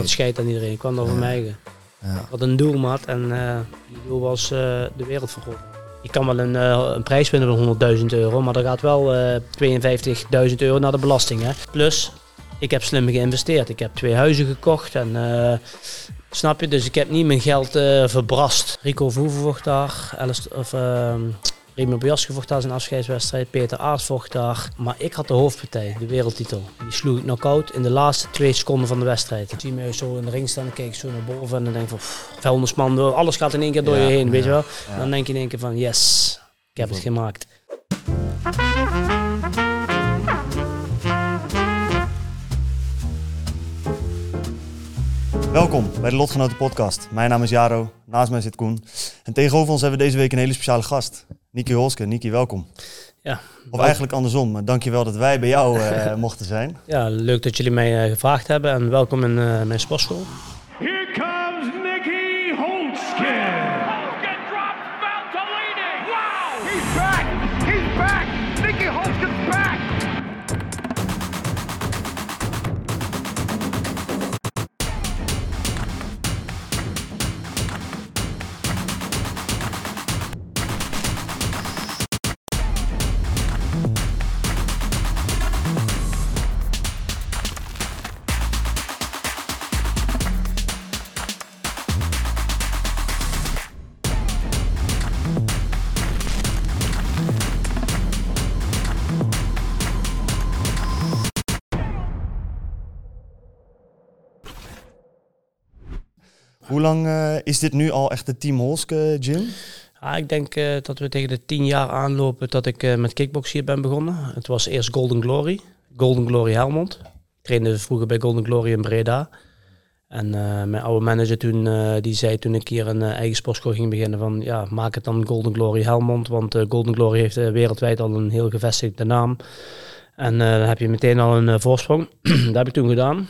Het scheidt aan iedereen, ik kwam over mij. Ja. Wat een doel had en eh die doel was eh, de wereld vergroten. Je kan wel een, eh, een prijs winnen van 100.000 euro, maar er gaat wel eh 52.000 euro naar de belasting. Hè. Plus, ik heb slim geïnvesteerd. Ik heb twee huizen gekocht en eh, snap je, dus ik heb niet mijn geld eh, verbrast. Rico Verhoeven vocht daar, Alice, of, Remo Bojaske vocht daar zijn afscheidswedstrijd, Peter Aert vocht daar. Maar ik had de hoofdpartij, de wereldtitel. Die sloeg ik knock-out in de laatste twee seconden van de wedstrijd. Ik zie me zo in de ring staan en kijk ik zo naar boven en dan denk ik van, pff, vuilnisman, door- alles gaat in één keer door Ja, je heen, weet je wel. ja. Dan denk je in één keer van, yes, ik heb het gemaakt. Welkom bij de Lotgenoten Podcast. Mijn naam is Jaro, naast mij zit Koen. En tegenover ons hebben we deze week een hele speciale gast. Niki Holske. Niki, welkom. Ja, Of eigenlijk andersom, maar dankjewel dat wij bij jou eh, mochten zijn. ja leuk dat jullie mij eh, gevraagd hebben en welkom in eh, mijn sportschool. Hoe lang eh, is dit nu al echt de Team Holske gym? Ja, ik denk eh, dat we tegen de tien jaar aanlopen dat ik eh, met kickbox hier ben begonnen. Het was eerst Golden Glory, Golden Glory Helmond. Ik trainde vroeger bij Golden Glory in Breda. En mijn oude manager toen, die zei toen ik hier een eigen sportschool ging beginnen van ja, maak het dan Golden Glory Helmond. Want Golden Glory heeft wereldwijd al een heel gevestigde naam. En dan heb je meteen al een voorsprong. dat heb ik toen gedaan.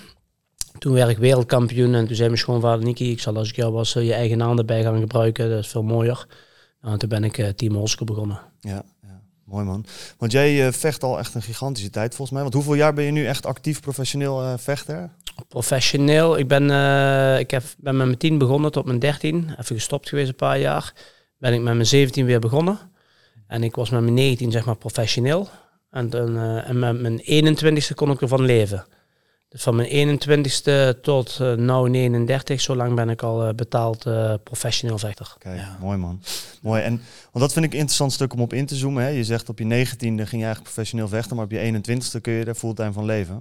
Toen werd ik wereldkampioen en toen zei mijn schoonvader Niki, ik zal als ik jou was eh, je eigen naam erbij gaan gebruiken. Dat is veel mooier. Nou, en toen ben ik eh, Team Holske begonnen. Ja, ja, mooi man. Want jij eh, vecht al echt een gigantische tijd volgens mij. Want hoeveel jaar ben je nu echt actief professioneel vechter? Professioneel, ik ben, ik heb, ben met mijn tien begonnen tot mijn dertien. Even gestopt geweest een paar jaar. Ben ik met mijn 17 weer begonnen. En ik was met mijn 19 zeg maar professioneel. En, dan, en met mijn 21ste kon ik ervan leven. Dus van mijn 21ste tot eh nu 39, zo lang ben ik al eh, betaald eh, professioneel vechter. Kijk, mooi man. Mooi. En, want dat vind ik een interessant stuk om op in te zoomen. Hè. Je zegt op je 19e ging je eigenlijk professioneel vechten, maar op je 21ste kun je er fulltime van leven.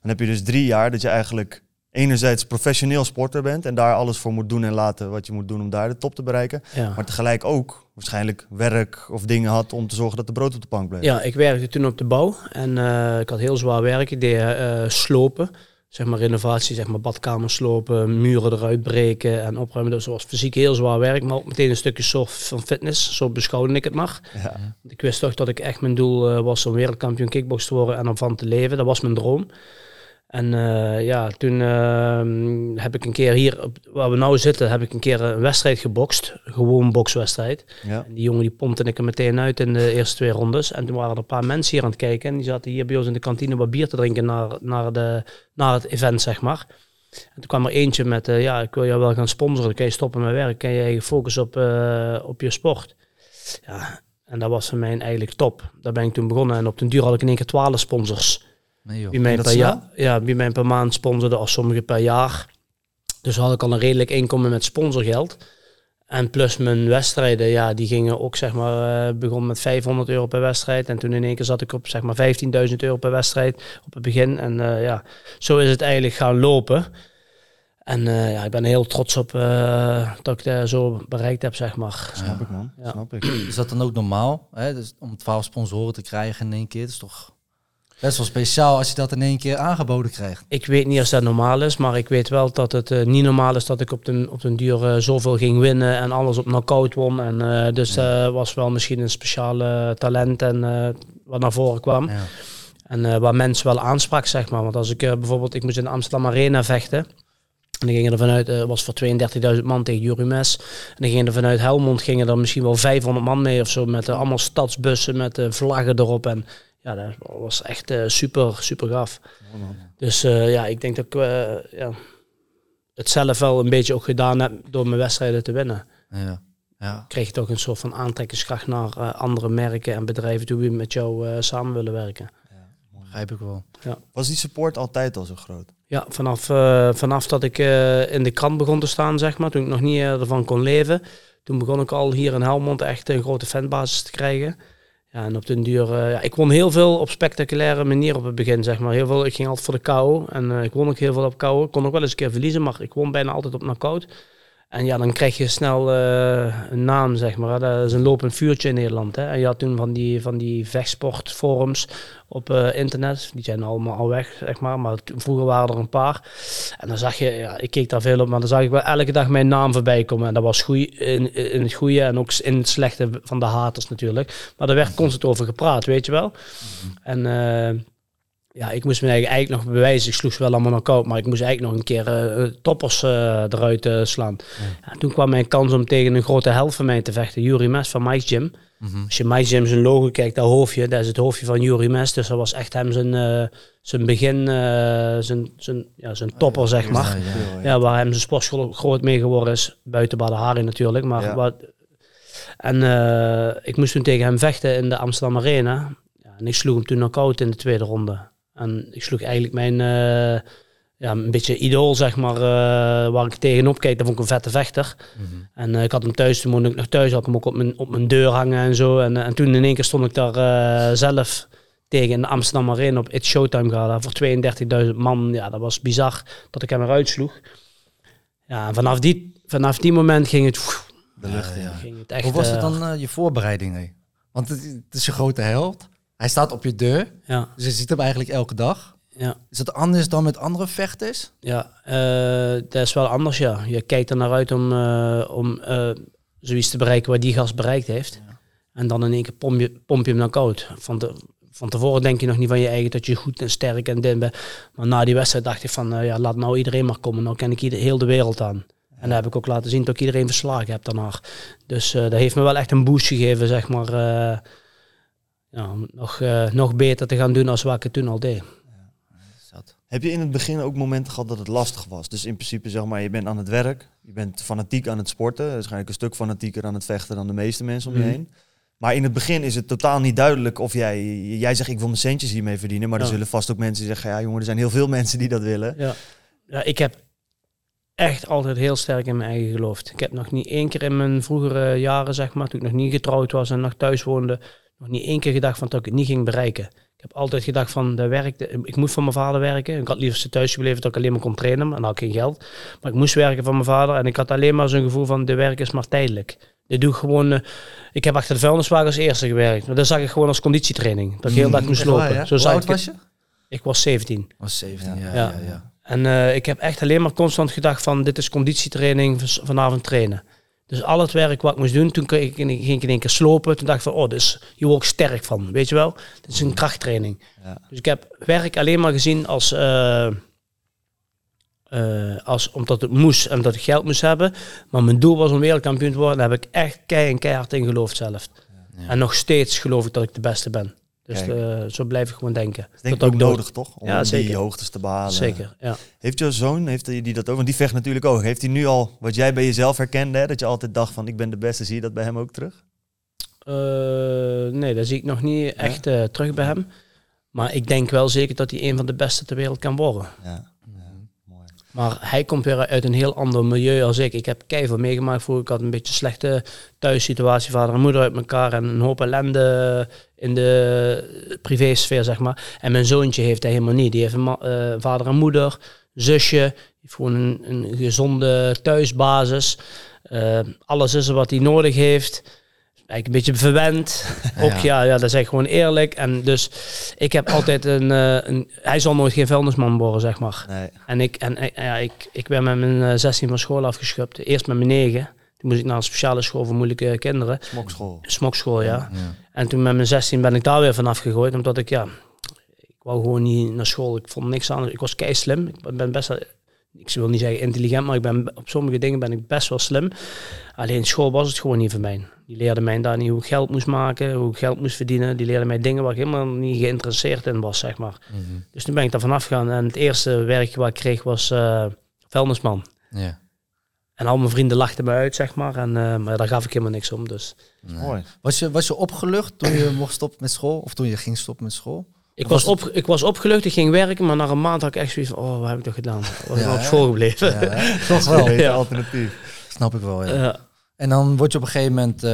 Dan heb je dus drie jaar dat je eigenlijk enerzijds professioneel sporter bent en daar alles voor moet doen en laten wat je moet doen om daar de top te bereiken. Ja. Maar tegelijk ook waarschijnlijk werk of dingen had om te zorgen dat de brood op de plank bleef. Ja, ik werkte toen op de bouw en eh, ik had heel zwaar werk. Ik deed eh, slopen, zeg maar renovatie, zeg maar badkamers slopen, muren eruit breken en opruimen. Dus dat was fysiek heel zwaar werk, maar ook meteen een stukje soort van fitness. Zo beschouwde ik het maar. Ja. Want Ik wist toch dat ik echt mijn doel eh, was om wereldkampioen kickbox te worden en ervan te leven. Dat was mijn droom. En eh, ja, toen ehm, heb ik een keer hier, op, waar we nou zitten, heb ik een keer een wedstrijd gebokst. Gewoon bokswedstrijd. Ja. En die jongen die pompte ik er meteen uit in de eerste twee rondes. En toen waren er een paar mensen hier aan het kijken. En die zaten hier bij ons in de kantine wat bier te drinken naar, naar, de, naar het event, zeg maar. En toen kwam er eentje met, eh, ja, ik wil jou wel gaan sponsoren. Dan kan je stoppen met werk. Kan je je focussen op, eh, op je sport. Ja, en dat was voor mij eigenlijk top. Daar ben ik toen begonnen. En op den duur had ik in één keer twaalf sponsors. Nee joh. Wie mij, per jaar, ja, wie mij per maand sponsorde, of sommigen per jaar. Dus had ik al een redelijk inkomen met sponsorgeld. En plus mijn wedstrijden, ja, die gingen ook, zeg maar, eh begon met 500 euro per wedstrijd. En toen in één keer zat ik op, zeg maar, 15.000 euro per wedstrijd op het begin. En eh, ja, zo is het eigenlijk gaan lopen. En eh, ja, ik ben heel trots op eh, dat ik dat zo bereikt heb, zeg maar. Snap ik man, Ja. snap ik. Is dat dan ook normaal? Hè? Dus om 12 sponsoren te krijgen in één keer, dat is toch... best wel speciaal als je dat in één keer aangeboden krijgt. Ik weet niet of dat normaal is, maar ik weet wel dat het eh, niet normaal is dat ik op den, op den duur eh, zoveel ging winnen en alles op knockout won. En, eh, dus dat was wel misschien een speciale talent en wat naar voren kwam. Ja. En waar mensen wel aansprak, zeg maar. Want als ik bijvoorbeeld, ik moest in de Amsterdam Arena vechten. En dan gingen er vanuit, was voor 32.000 man tegen Jury Mes. En dan gingen er vanuit Helmond gingen er misschien wel 500 man mee of zo. Met allemaal stadsbussen met eh, vlaggen erop. En ja, dat was echt eh, super, super gaaf. Dus eh, ja, ik denk dat ik eh, ja, het zelf wel een beetje ook gedaan heb door mijn wedstrijden te winnen. Ja. Ja. Kreeg je toch een soort van aantrekkingskracht naar andere merken en bedrijven die met jou samen willen werken. Begrijp ik wel. Was die support altijd al zo groot? Ja, vanaf, vanaf dat ik in de krant begon te staan, zeg maar, toen ik nog niet ervan kon leven, toen begon ik al hier in Helmond echt een grote fanbasis te krijgen. Ja, en op den duur, eh, ja, ik won heel veel op spectaculaire manier op het begin, zeg maar. Heel veel, ik ging altijd voor de KO en eh, ik won ook heel veel op KO. Ik kon ook wel eens een keer verliezen, maar ik won bijna altijd op knockout. En ja, dan krijg je snel eh, een naam, zeg maar. Dat is een lopend vuurtje in Nederland. Hè. En je had toen van die, van die vechtsportforums op eh, internet. Die zijn allemaal al weg, zeg maar. Maar vroeger waren er een paar. En dan zag je, ja, ik keek daar veel op, maar dan zag ik wel elke dag mijn naam voorbij komen. En dat was goeie, in, in het goede en ook in het slechte van de haters natuurlijk. Maar daar werd constant over gepraat, weet je wel. En eh, ja, ik moest me eigenlijk, eigenlijk nog bewijzen. Ik sloeg ze wel allemaal nog koud, maar ik moest eigenlijk nog een keer eh, toppers eh, eruit eh, slaan. Ja, toen kwam mijn kans om tegen een grote held van mij te vechten, Yuri Mes van Mike's Gym. Als je Mike's Gym zijn logo kijkt, dat hoofdje, dat is het hoofdje van Yuri Mes. Dus dat was echt hem zijn, eh, zijn begin, eh, zijn, zijn, ja, zijn topper, zeg maar. Ja, ja. Ja, waar hem zijn sportschool groot mee geworden is. Buiten Badahari natuurlijk. Maar Ja. wat, en eh, ik moest toen tegen hem vechten in de Amsterdam Arena. Ja, en ik sloeg hem toen knock-out in de tweede ronde. En ik sloeg eigenlijk mijn, eh, ja, een beetje idool, zeg maar, eh, waar ik tegenop keek. Dat vond ik een vette vechter. En eh, ik had hem thuis, toen woonde ik nog thuis, had ik hem ook op mijn, op mijn deur hangen en zo. En, en toen in één keer stond ik daar zelf tegen in de Amsterdam Arena op It's Showtime gala voor 32.000 man. Ja, dat was bizar dat ik hem eruit sloeg. Ja, en vanaf die, vanaf die moment ging het, De lucht ja. ging het echt... Hoe was het dan je voorbereiding? hè? Want het, het is je grote held. Hij staat op je deur. Ja, Dus je ziet hem eigenlijk elke dag. ja. Is dat anders dan met andere vechters? Ja, eh, dat is wel anders, ja. Je kijkt er naar uit om, eh, om eh, zoiets te bereiken wat die gast bereikt heeft. En dan in één keer pomp je, pomp je hem naar koud. Van, de, van tevoren denk je nog niet van je eigen dat je goed en sterk en dit bent. Maar na die wedstrijd dacht ik van, ja, laat nou iedereen maar komen. Nou ken ik ieder, heel de wereld aan. En dat heb ik ook laten zien dat ik iedereen verslagen heb daarna. Dus dat heeft me wel echt een boost gegeven, zeg maar. Ja, nog, eh, nog beter te gaan doen als wat ik het toen al deed. Zat. Heb je in het begin ook momenten gehad dat het lastig was? Dus in principe zeg maar, je bent aan het werk, je bent fanatiek aan het sporten, waarschijnlijk een stuk fanatieker aan het vechten dan de meeste mensen om je Mhm. heen. Maar in het begin is het totaal niet duidelijk of jij, jij zegt ik wil mijn centjes hiermee verdienen, maar er zullen vast ook mensen die zeggen, ja jongen, er zijn heel veel mensen die dat willen. Ja. ja, ik heb echt altijd heel sterk in mijn eigen geloofd. Ik heb nog niet één keer in mijn vroegere jaren, zeg maar, toen ik nog niet getrouwd was en nog thuis woonde, nog niet één keer gedacht van dat ik het niet ging bereiken. Ik heb altijd gedacht van, dat werkte, ik moet voor mijn vader werken. Ik had liever thuis gebleven dat ik alleen maar kon trainen, maar dan had ik geen geld. Maar ik moest werken voor mijn vader en ik had alleen maar zo'n gevoel van, de werk is maar tijdelijk. Dit doe ik gewoon, eh, ik heb achter de vuilniswagen als eerste gewerkt. Maar dat zag ik gewoon als conditietraining. Dat ik heel dag moest Echt waar, lopen. ja? Zo Hoe zag oud ik was je? Ik was 17. was 17, ja. Ja. ja, ja. En eh, ik heb echt alleen maar constant gedacht van dit is conditietraining, vanavond trainen. Dus al het werk wat ik moest doen, toen ging ik in één keer slopen. Toen dacht ik van, oh, dus je wordt sterk van, weet je wel? Dit is een krachttraining. Ja. Dus ik heb werk alleen maar gezien als, eh, eh, als omdat het moest en dat ik geld moest hebben. Maar mijn doel was om wereldkampioen te worden. Daar heb ik echt kei en keihard in geloofd zelf. Ja. En nog steeds geloof ik dat ik de beste ben. Dus eh, zo blijf ik gewoon denken. Dat is denk ik ook nodig toch? Om Ja, die hoogtes te behalen. Zeker, ja. Heeft jouw zoon, heeft hij die dat ook? Want die vecht natuurlijk ook. Heeft hij nu al, wat jij bij jezelf herkende, hè, dat je altijd dacht van ik ben de beste, zie je dat bij hem ook terug? Eh, nee, dat zie ik nog niet echt eh, terug bij hem. Maar ik denk wel zeker dat hij een van de beste ter wereld kan worden. Ja. Maar hij komt weer uit een heel ander milieu als ik. Ik heb keihard meegemaakt voor ik had een beetje slechte thuissituatie. Vader en moeder uit elkaar en een hoop ellende in de privésfeer, zeg maar. En mijn zoontje heeft hij helemaal niet. Die heeft een eh, vader en moeder, zusje. Heeft gewoon een, een gezonde thuisbasis. Eh, alles is er wat hij nodig heeft. Eigenlijk een beetje verwend. Ook ja, ja, dat zeg ik gewoon eerlijk. En dus ik heb altijd een, eh, een hij zal nooit geen vuilnisman worden, zeg maar. Nee. En ik, en, eh, ja, ik, ik ben met mijn eh, 16 van school afgeschupt. Eerst met mijn 9. Toen moest ik naar een speciale school voor moeilijke kinderen. Smokschool. Smokschool, ja. En toen met mijn 16 ben ik daar weer vanaf gegooid. Omdat ik, ja, ik wou gewoon niet naar school. Ik vond niks aan. Ik was kei slim. Ik ben best wel, ik wil niet zeggen intelligent, maar ik ben, op sommige dingen ben ik best wel slim. Alleen school was het gewoon niet voor mij. Die leerde mij daar niet hoe ik geld moest maken, hoe ik geld moest verdienen. Die leerde mij dingen waar ik helemaal niet geïnteresseerd in was, zeg maar. Dus toen ben ik daar vanaf gegaan. En het eerste werkje wat ik kreeg was eh vuilnisman. Ja. En al mijn vrienden lachten me uit, zeg maar. En, eh, maar daar gaf ik helemaal niks om. Dus Mooi. Was je, was je opgelucht toen je mocht stoppen met school? Of toen je ging stoppen met school? Ik was, op, ik was opgelucht, ik ging werken. Maar na een maand had ik echt zoiets van, oh, wat heb ik toch gedaan? Was ik Ja, op school gebleven? Ja, toch wel. Ja. alternatief. Snap ik wel, ja. Ja. En dan word je op een gegeven moment eh,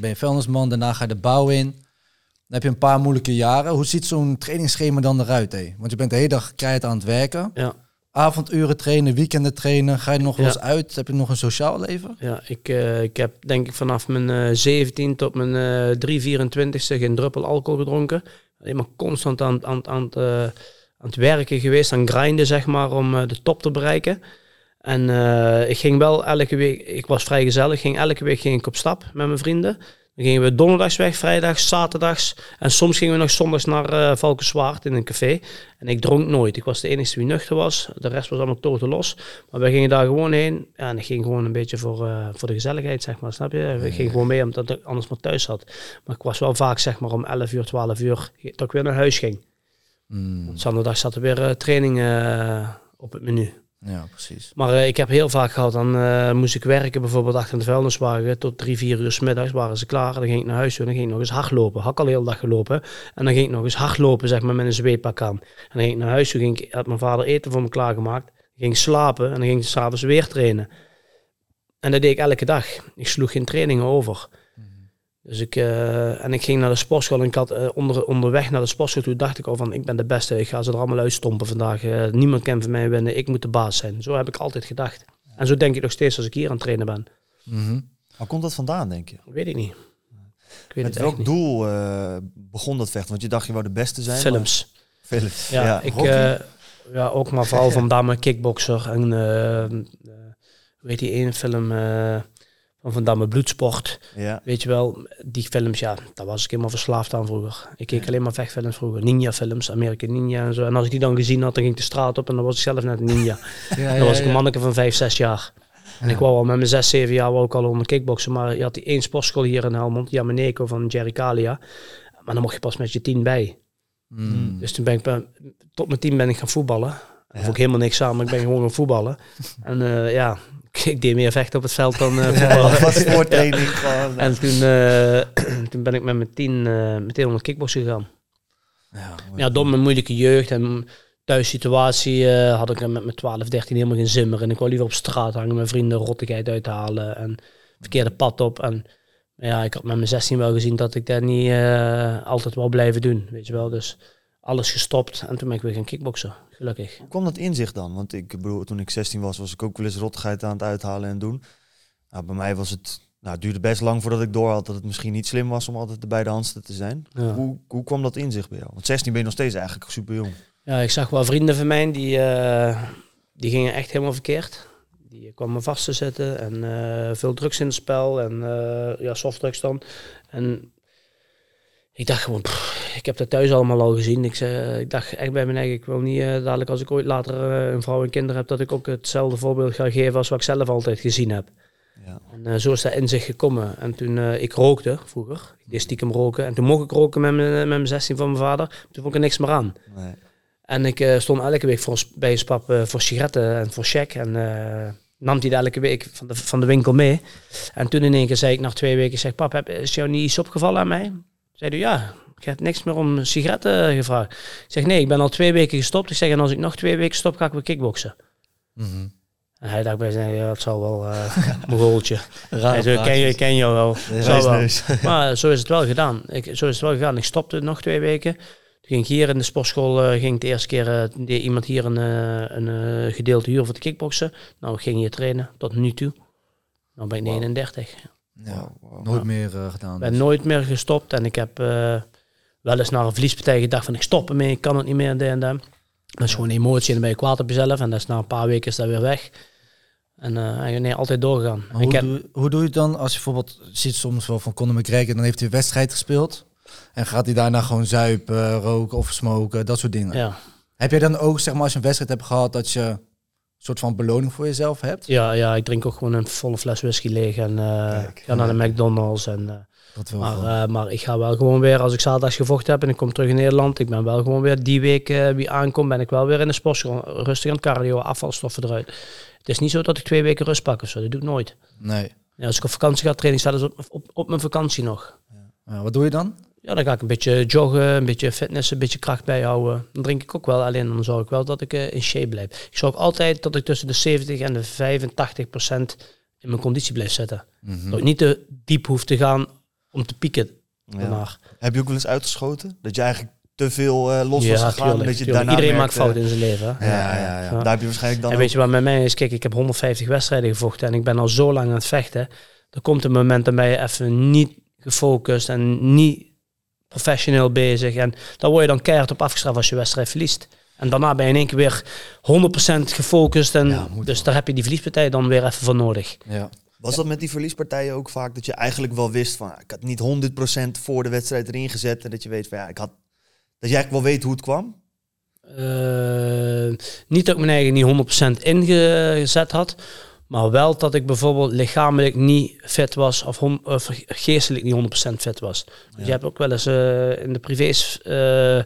ben je vuilnisman, daarna ga je de bouw in. Dan heb je een paar moeilijke jaren. Hoe ziet zo'n trainingsschema dan eruit? Hé? Want je bent de hele dag keihard aan het werken. ja. Avonduren trainen, weekenden trainen. Ga je nog wel eens uit? Heb je nog een sociaal leven? Ja, ik, eh, ik heb denk ik vanaf mijn eh 17 tot mijn eh 3, 24ste geen druppel alcohol gedronken. Alleen maar constant aan, aan, aan, het, eh, aan het werken geweest, aan grinden zeg maar, om eh, de top te bereiken. En eh, ik ging wel elke week, ik was vrij gezellig, ging elke week ging ik op stap met mijn vrienden. Dan gingen we donderdags weg, vrijdags, zaterdags. En soms gingen we nog zondags naar eh Valkenswaard in een café. En ik dronk nooit. Ik was de enige die nuchter was. De rest was allemaal toten los. Maar wij gingen daar gewoon heen. Ja, en ik ging gewoon een beetje voor, eh, voor de gezelligheid, zeg maar. Snap je? Ik ging gewoon mee omdat ik anders maar thuis zat. Maar ik was wel vaak, zeg maar, om 11 uur, 12 uur dat ik weer naar huis ging. Want Zaterdag zat er weer eh, training eh, op het menu. Ja, precies. Maar eh, ik heb heel vaak gehad, dan eh, moest ik werken bijvoorbeeld achter de vuilniswagen. Tot drie, vier uur s middags waren ze klaar. Dan ging ik naar huis en dan ging ik nog eens hardlopen. Had ik al de hele dag gelopen. En dan ging ik nog eens hardlopen, zeg maar, met een zweetpak aan. En dan ging ik naar huis toe, ging ik, had mijn vader eten voor me klaargemaakt. Dan ging ik slapen en dan ging ik s'avonds weer trainen. En dat deed ik elke dag. Ik sloeg geen trainingen over. Dus ik, eh, en ik ging naar de sportschool en ik had eh, onder, onderweg naar de sportschool toe dacht ik al van ik ben de beste, ik ga ze er allemaal uitstompen vandaag. Eh, niemand kan van mij winnen, ik moet de baas zijn. Zo heb ik altijd gedacht. En zo denk ik nog steeds als ik hier aan het trainen ben. Mhm. Waar komt dat vandaan, denk je? Weet ik niet. Ik weet Met het welk doel begon dat vechten? Want je dacht je wou de beste zijn. Films. maar- Films. Ja, ik, ja, ook maar vooral van Damme kickboxer en heet die ene film van Van Damme Bloedsport. ja. Weet je wel, die films, ja, daar was ik helemaal verslaafd aan vroeger. Ik keek alleen maar vechtfilms vroeger, ninja films, American Ninja en zo. En als ik die dan gezien had, dan ging ik de straat op en dan was ik zelf net een ninja. Ja, dan was ik een manneke van 5, 6 jaar. En ik wou al met mijn 6, 7 jaar wou ik al onder kickboksen, maar je had die één sportschool hier in Helmond, Jameneco van Jerry Kalia. Maar dan mocht je pas met je tien bij. Mm. Dus toen ben ik, tot mijn tien ben ik gaan voetballen. Daar hoef ik helemaal niks aan, maar ik ben gewoon gaan voetballen. En eh, ja, ik deed meer vechten op het veld dan eh. Ja, gewoon. En toen, eh, toen ben ik met mijn tien eh, meteen onder kickboksen gegaan. Ja. Ja, door mijn moeilijke jeugd en thuissituatie eh, had ik er met mijn 12, 13 helemaal geen zin meer. En ik wou liever op straat hangen, mijn vrienden rottigheid uithalen en verkeerde pad op. En ja, ik had met mijn 16 wel gezien dat ik dat niet altijd wel blijven doen, weet je wel. Dus alles gestopt en toen ben ik weer gaan kickboksen, gelukkig. Hoe kwam dat inzicht dan? Want ik bedoel, toen ik 16 was, was ik ook wel eens rottigheid aan het uithalen en doen. Nou, bij mij was het, nou, het duurde best lang voordat ik door had dat het misschien niet slim was om altijd de beide handsten te zijn. Ja. Hoe, hoe kwam dat inzicht bij jou? Want 16 ben je nog steeds eigenlijk super jong. Ja, ik zag wel vrienden van mij die, eh, die gingen echt helemaal verkeerd. Die kwamen vast te zitten en eh, veel drugs in het spel en eh, ja, softdrugs dan. En ik dacht gewoon, pff, ik heb dat thuis allemaal al gezien. Ik, zei, ik dacht echt bij mijn eigen, ik wil niet eh, dadelijk als ik ooit later eh, een vrouw en kinderen heb, dat ik ook hetzelfde voorbeeld ga geven als wat ik zelf altijd gezien heb. Ja. En eh, zo is dat in zich gekomen. En toen eh, ik rookte vroeger, ik deed stiekem roken. En toen mocht ik roken met mijn, met mijn 16 van mijn vader. Toen vond ik er niks meer aan. Nee. En ik eh, stond elke week voor, bij een pap eh, voor sigaretten en voor check. En eh, nam die elke week van de, van de winkel mee. En toen in één keer zei ik na twee weken, zeg, pap, heb, is jou niet iets opgevallen aan mij? Zei hij, ja, ik heb niks meer om sigaretten gevraagd. Ik zeg, nee, ik ben al twee weken gestopt. Ik zeg, en als ik nog twee weken stop, ga ik weer kickboksen. Mhm. En hij dacht bij zijn, ja, dat zal wel uh, een goaltje. Rare Hij zei, ken, je, ken jou wel. Ja. Maar zo is het wel gedaan. Ik, zo is het wel gegaan. Ik stopte nog twee weken. Toen ging ik hier in de sportschool, eh, ging ik de eerste keer, eh, deed iemand hier een, eh, een eh, gedeelte huur voor de kickboksen. Nou, ik ging hier trainen tot nu toe. Nou ben ik 39. Ja, Wow, wow. nooit meer eh, gedaan. Ik ben dus. nooit meer gestopt en ik heb eh, wel eens naar een verliespartij gedacht van ik stop ermee, ik kan het niet meer en dit en dat. Dat is gewoon emotie en dan ben je kwaad op jezelf en dat is na een paar weken is dat weer weg. En eh, nee, altijd Ik Hoe, heb, doe, hoe doe je het dan als je bijvoorbeeld ziet soms wel van Conor McGregor, dan heeft hij een wedstrijd gespeeld. En gaat hij daarna gewoon zuipen, roken of smoken, dat soort dingen. ja, Heb jij dan ook, zeg maar, als je een wedstrijd hebt gehad, dat je soort van beloning voor jezelf hebt? ja, ja, ik drink ook gewoon een volle fles whisky leeg en Kijk. ga naar de McDonald's. En, eh, Dat wel. maar, eh, maar ik ga wel gewoon weer, als ik zaterdags gevochten heb en ik kom terug in Nederland, ik ben wel gewoon weer die week wie aankomt, ben ik wel weer in de sport, gewoon rustig aan het cardio, afvalstoffen eruit. Het is niet zo dat ik twee weken rust pak of zo, dat doe ik nooit. nee. Ja, als ik op vakantie ga trainen, staat het op, op, op mijn vakantie nog. Ja, wat doe je dan? Ja, dan ga ik een beetje joggen, een beetje fitnessen, een beetje kracht bijhouden. Dan drink ik ook wel, alleen dan zorg ik wel dat ik eh, in shape blijf. Ik zorg altijd dat ik tussen de 70 en de 85 procent in mijn conditie blijf zitten. Mhm. Dat ik niet te diep hoef te gaan om te pieken Ja. Heb je ook wel eens uitgeschoten? Dat je eigenlijk te veel eh, los was gegaan? tuurlijk, dat je tuurlijk. daarna Iedereen maakt fouten in zijn leven. Ja, ja, ja, Ja. Daar heb je waarschijnlijk dan en weet je wat met mij is? Kijk, ik heb 150 wedstrijden gevochten en ik ben al zo lang aan het vechten. Er komt een moment dat ben je even niet gefocust en niet professioneel bezig. En daar word je dan keihard op afgestraft als je wedstrijd verliest. En daarna ben je in één keer weer 100% gefocust. En Ja, dus wel. daar heb je die verliespartij dan weer even voor nodig. Ja. Was dat met die verliespartijen ook vaak dat je eigenlijk wel wist van ik had niet 100% voor de wedstrijd erin gezet en dat je weet van ja, ik had dat je eigenlijk wel weet hoe het kwam? Eh, niet dat ik mijn eigen niet 100% ingezet had. Maar wel dat ik bijvoorbeeld lichamelijk niet fit was of, of geestelijk niet 100% fit was. Dus je hebt ook wel eens eh, in, de privés, eh,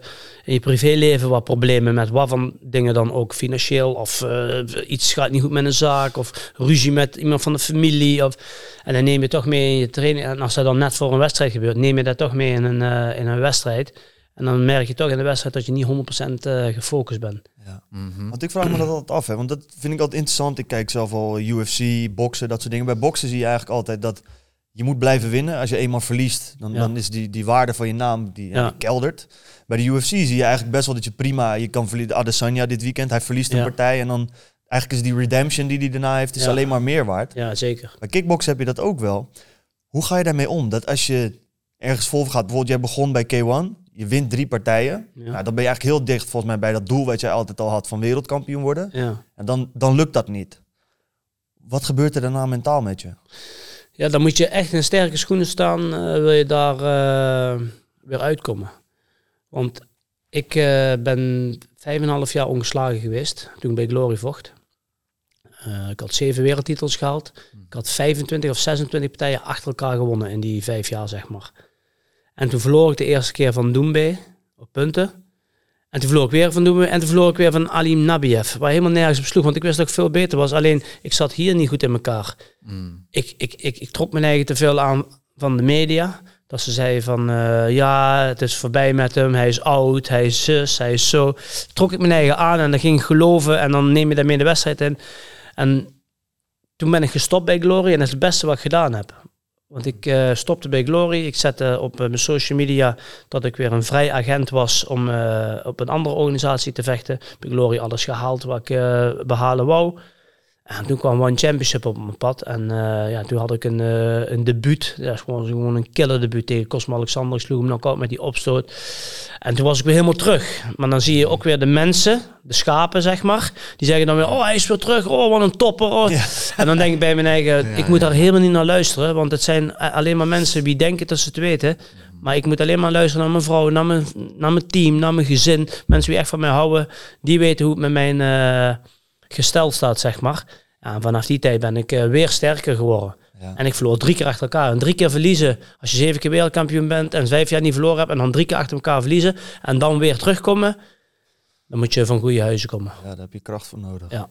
in je privéleven wat problemen met wat van dingen dan ook financieel. Of eh, iets gaat niet goed met een zaak. Of ruzie met iemand van de familie. Of, en dan neem je toch mee in je training. En als dat dan net voor een wedstrijd gebeurt, neem je dat toch mee in een, in een wedstrijd. En dan merk je toch in de wedstrijd dat je niet 100% eh, gefocust bent. Mhm. Want ik vraag me dat altijd af, hè, want dat vind ik altijd interessant. Ik kijk zelf al UFC, boksen, dat soort dingen. Bij boksen zie je eigenlijk altijd dat je moet blijven winnen. Als je eenmaal verliest, dan, Ja. dan is die, die waarde van je naam die, ja, Ja. die keldert. Bij de UFC zie je eigenlijk best wel dat je prima, je kan verliezen. Adesanya dit weekend, hij verliest een Ja. partij en dan eigenlijk is die redemption die hij daarna heeft, is Ja. alleen maar meer waard. Ja, zeker. Bij kickboksen heb je dat ook wel. Hoe ga je daarmee om? Dat als je ergens vol gaat, bijvoorbeeld jij begon bij K1, je wint drie partijen. Ja. Nou, dan ben je eigenlijk heel dicht volgens mij bij dat doel wat jij altijd al had van wereldkampioen worden. Ja. En dan, dan lukt dat niet. Wat gebeurt er daarna mentaal met je? ja, dan moet je echt in sterke schoenen staan, eh, wil je daar eh, weer uitkomen. Want ik eh, ben vijf en een half jaar ongeslagen geweest toen ik bij Glory vocht. Ik had zeven wereldtitels gehaald. Ik had 25 of 26 partijen achter elkaar gewonnen in die vijf jaar, zeg maar. En toen verloor ik de eerste keer van Doembe op punten. En toen verloor ik weer van Doembe en toen verloor ik weer van Alim Nabiev. Waar helemaal nergens op sloeg, want ik wist dat ik veel beter was. Alleen, ik zat hier niet goed in elkaar. Mm. Ik, ik, ik, ik trok mijn eigen te veel aan van de media. Dat ze zeiden van, eh, ja, het is voorbij met hem. Hij is oud, hij is zus, hij is zo. Trok ik mijn eigen aan en dan ging ik geloven. En dan neem je daarmee de wedstrijd in. En toen ben ik gestopt bij Glory en dat is het beste wat ik gedaan heb. Want ik eh, stopte bij Glory. Ik zette op eh, mijn social media dat ik weer een vrij agent was om eh, op een andere organisatie te vechten. Bij Glory alles gehaald wat ik eh, behalen wou. En toen kwam One Championship op mijn pad. En eh, ja, toen had ik een, eh, een debuut. Dat is gewoon, gewoon een killer debuut tegen Cosmo Alexander. Ik sloeg hem knock-out met die opstoot. En toen was ik weer helemaal terug. Maar dan zie je ook weer de mensen, de schapen zeg maar. Die zeggen dan weer, oh hij is weer terug. Oh wat een topper. Oh. En dan denk ik bij mijn eigen, ik moet daar helemaal niet naar luisteren. Want het zijn alleen maar mensen die denken dat ze het weten. Maar ik moet alleen maar luisteren naar mijn vrouw, naar mijn, naar mijn team, naar mijn gezin. Mensen die echt van mij houden. Die weten hoe het met mijn eh, gesteld staat, zeg maar. Ja, en vanaf die tijd ben ik eh, weer sterker geworden. Ja. En ik verloor drie keer achter elkaar. En drie keer verliezen. Als je zeven keer wereldkampioen bent en vijf jaar niet verloren hebt. En dan drie keer achter elkaar verliezen. En dan weer terugkomen. Dan moet je van goede huizen komen. Ja, daar heb je kracht voor nodig. Ja.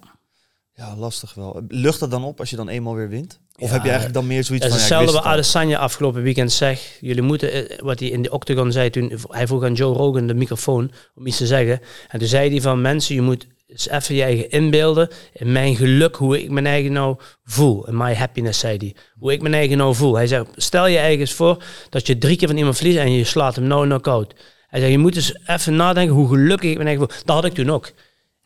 Ja, lastig wel. Lucht dat dan op als je dan eenmaal weer wint? Of Ja, heb je eigenlijk dan meer zoiets is van... ja, hetzelfde wist wat het. Adesanya afgelopen weekend zegt. Jullie moeten, eh, wat hij in de octagon zei toen, hij vroeg aan Joe Rogan de microfoon om iets te zeggen. En toen zei hij van mensen, je moet eens even je eigen inbeelden in mijn geluk, hoe ik mijn eigen nou voel. In my happiness, zei hij. Hoe ik mijn eigen nou voel. Hij zei, stel je eigen eens voor dat je drie keer van iemand verliest en je slaat hem nou knock-out. Hij zei, je moet eens even nadenken hoe gelukkig ik mijn eigen voel. Dat had ik toen ook.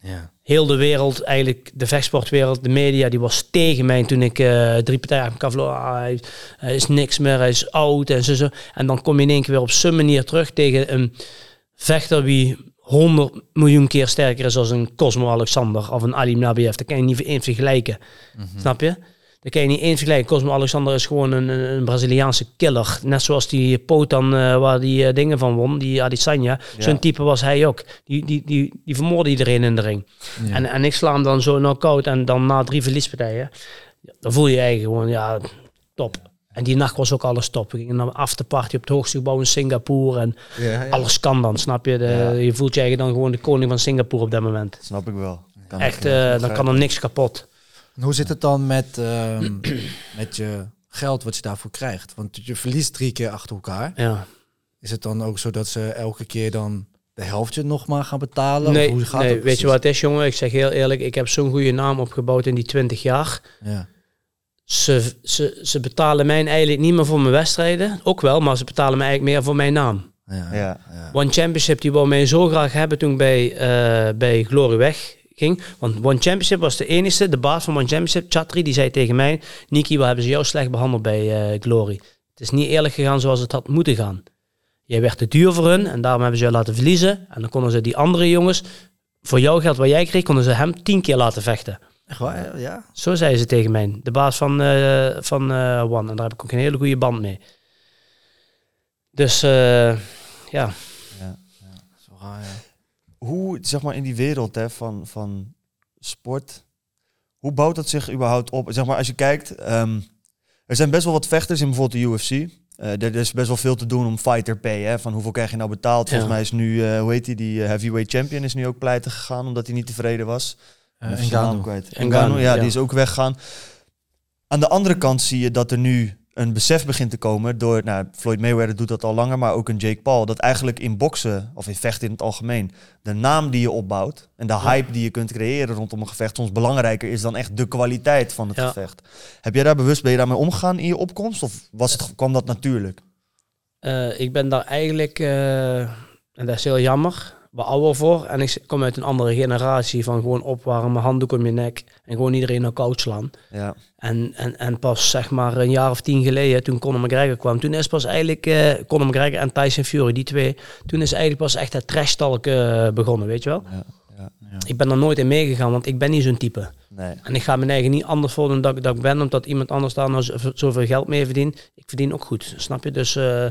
Ja. heel de wereld, eigenlijk de vechtsportwereld, de media, die was tegen mij toen ik eh, drie partijen elkaar verloor. Ah, hij, hij is niks meer, hij is oud en zo, zo. En dan kom je in één keer weer op zo'n manier terug tegen een vechter wie 100 miljoen keer sterker is als een Cosmo Alexander of een Ali Nabiev. Dat kan je niet eens vergelijken. Snap je? Dat kan je niet eens vergelijken. Cosmo Alexander is gewoon een, een Braziliaanse killer. Net zoals die Potan eh, waar die eh, dingen van won, die Adesanya. Zo'n type was hij ook. Die, die, die, die vermoordde iedereen in de ring. En, en ik sla hem dan zo knock-out en dan na drie verliespartijen. ja, Dan voel je je eigen gewoon, ja, top. En die nacht was ook alles top. We gingen naar een afterparty op het hoogste gebouw in Singapore. En alles kan dan, snap je? De, Ja. Je voelt je eigen dan gewoon de koning van Singapore op dat moment. Snap ik wel. Kan Echt, eh, dan kan er niks kapot. En hoe zit het dan met, ehm, met je geld wat je daarvoor krijgt? Want je verliest drie keer achter elkaar. Ja. Is het dan ook zo dat ze elke keer dan de helftje nog maar gaan betalen? Nee, of hoe gaat nee weet je wat het is, jongen? Ik zeg heel eerlijk, ik heb zo'n goede naam opgebouwd in die 20 jaar. Ja. Ze, ze, ze betalen mij eigenlijk niet meer voor mijn wedstrijden. Ook wel, maar ze betalen mij eigenlijk meer voor mijn naam. Ja. Ja. Ja. One Championship, die wou mij zo graag hebben toen ik bij, eh, bij Glory wegging. Want One Championship was de enige, de baas van One Championship, Chatri, die zei tegen mij... Niki, wat hebben ze jou slecht behandeld bij eh, Glory? Het is niet eerlijk gegaan zoals het had moeten gaan. Jij werd te duur voor hun en daarom hebben ze jou laten verliezen. En dan konden ze die andere jongens, voor jouw geld wat jij kreeg, konden ze hem tien keer laten vechten. Echt waar? Ja. Zo zei ze tegen mij, de baas van, eh, van eh, One. En daar heb ik ook een hele goede band mee. Dus eh, ja, Zo raar, ja. Hoe, zeg maar, in die wereld hè, van, van sport, hoe bouwt dat zich überhaupt op? Zeg maar, als je kijkt, ehm, er zijn best wel wat vechters in bijvoorbeeld de UFC. Eh, er, is best wel veel te doen om fighter pay, hè, van hoeveel krijg je nou betaald? Volgens Ja. mij is nu, eh, hoe heet die, die heavyweight champion is nu ook pleiten gegaan, omdat hij niet tevreden was. Eh, zijn naam Ngannou. kwijt. Ngannou, ja, ja. die is ook weggegaan. Aan de andere kant zie je dat er nu een besef begint te komen door, nou, Floyd Mayweather doet dat al langer, maar ook een Jake Paul, dat eigenlijk in boksen, of in vechten in het algemeen, de naam die je opbouwt en de hype die je kunt creëren rondom een gevecht soms belangrijker is dan echt de kwaliteit van het Ja. gevecht. Heb jij daar bewust, ben je daarmee omgegaan in je opkomst of was het, kwam dat natuurlijk? Eh, ik ben daar eigenlijk, eh, en dat is heel jammer, ouder voor. En ik kom uit een andere generatie van gewoon opwarmen, handdoek om je nek en gewoon iedereen naar koud slaan. Ja, En, en, en pas zeg maar een jaar of tien geleden, toen Conor McGregor kwam, toen is pas eigenlijk eh Conor McGregor en Tyson Fury, die twee, toen is eigenlijk pas echt het trash-talk eh, begonnen, weet je wel. ja, ja. Ik ben er nooit in meegegaan, want ik ben niet zo'n type. Nee. En ik ga mijn eigen niet anders voordoen dan ik, dat ik ben, omdat iemand anders daar nou zo- zoveel geld mee verdient. Ik verdien ook goed, snap je? Dus eh,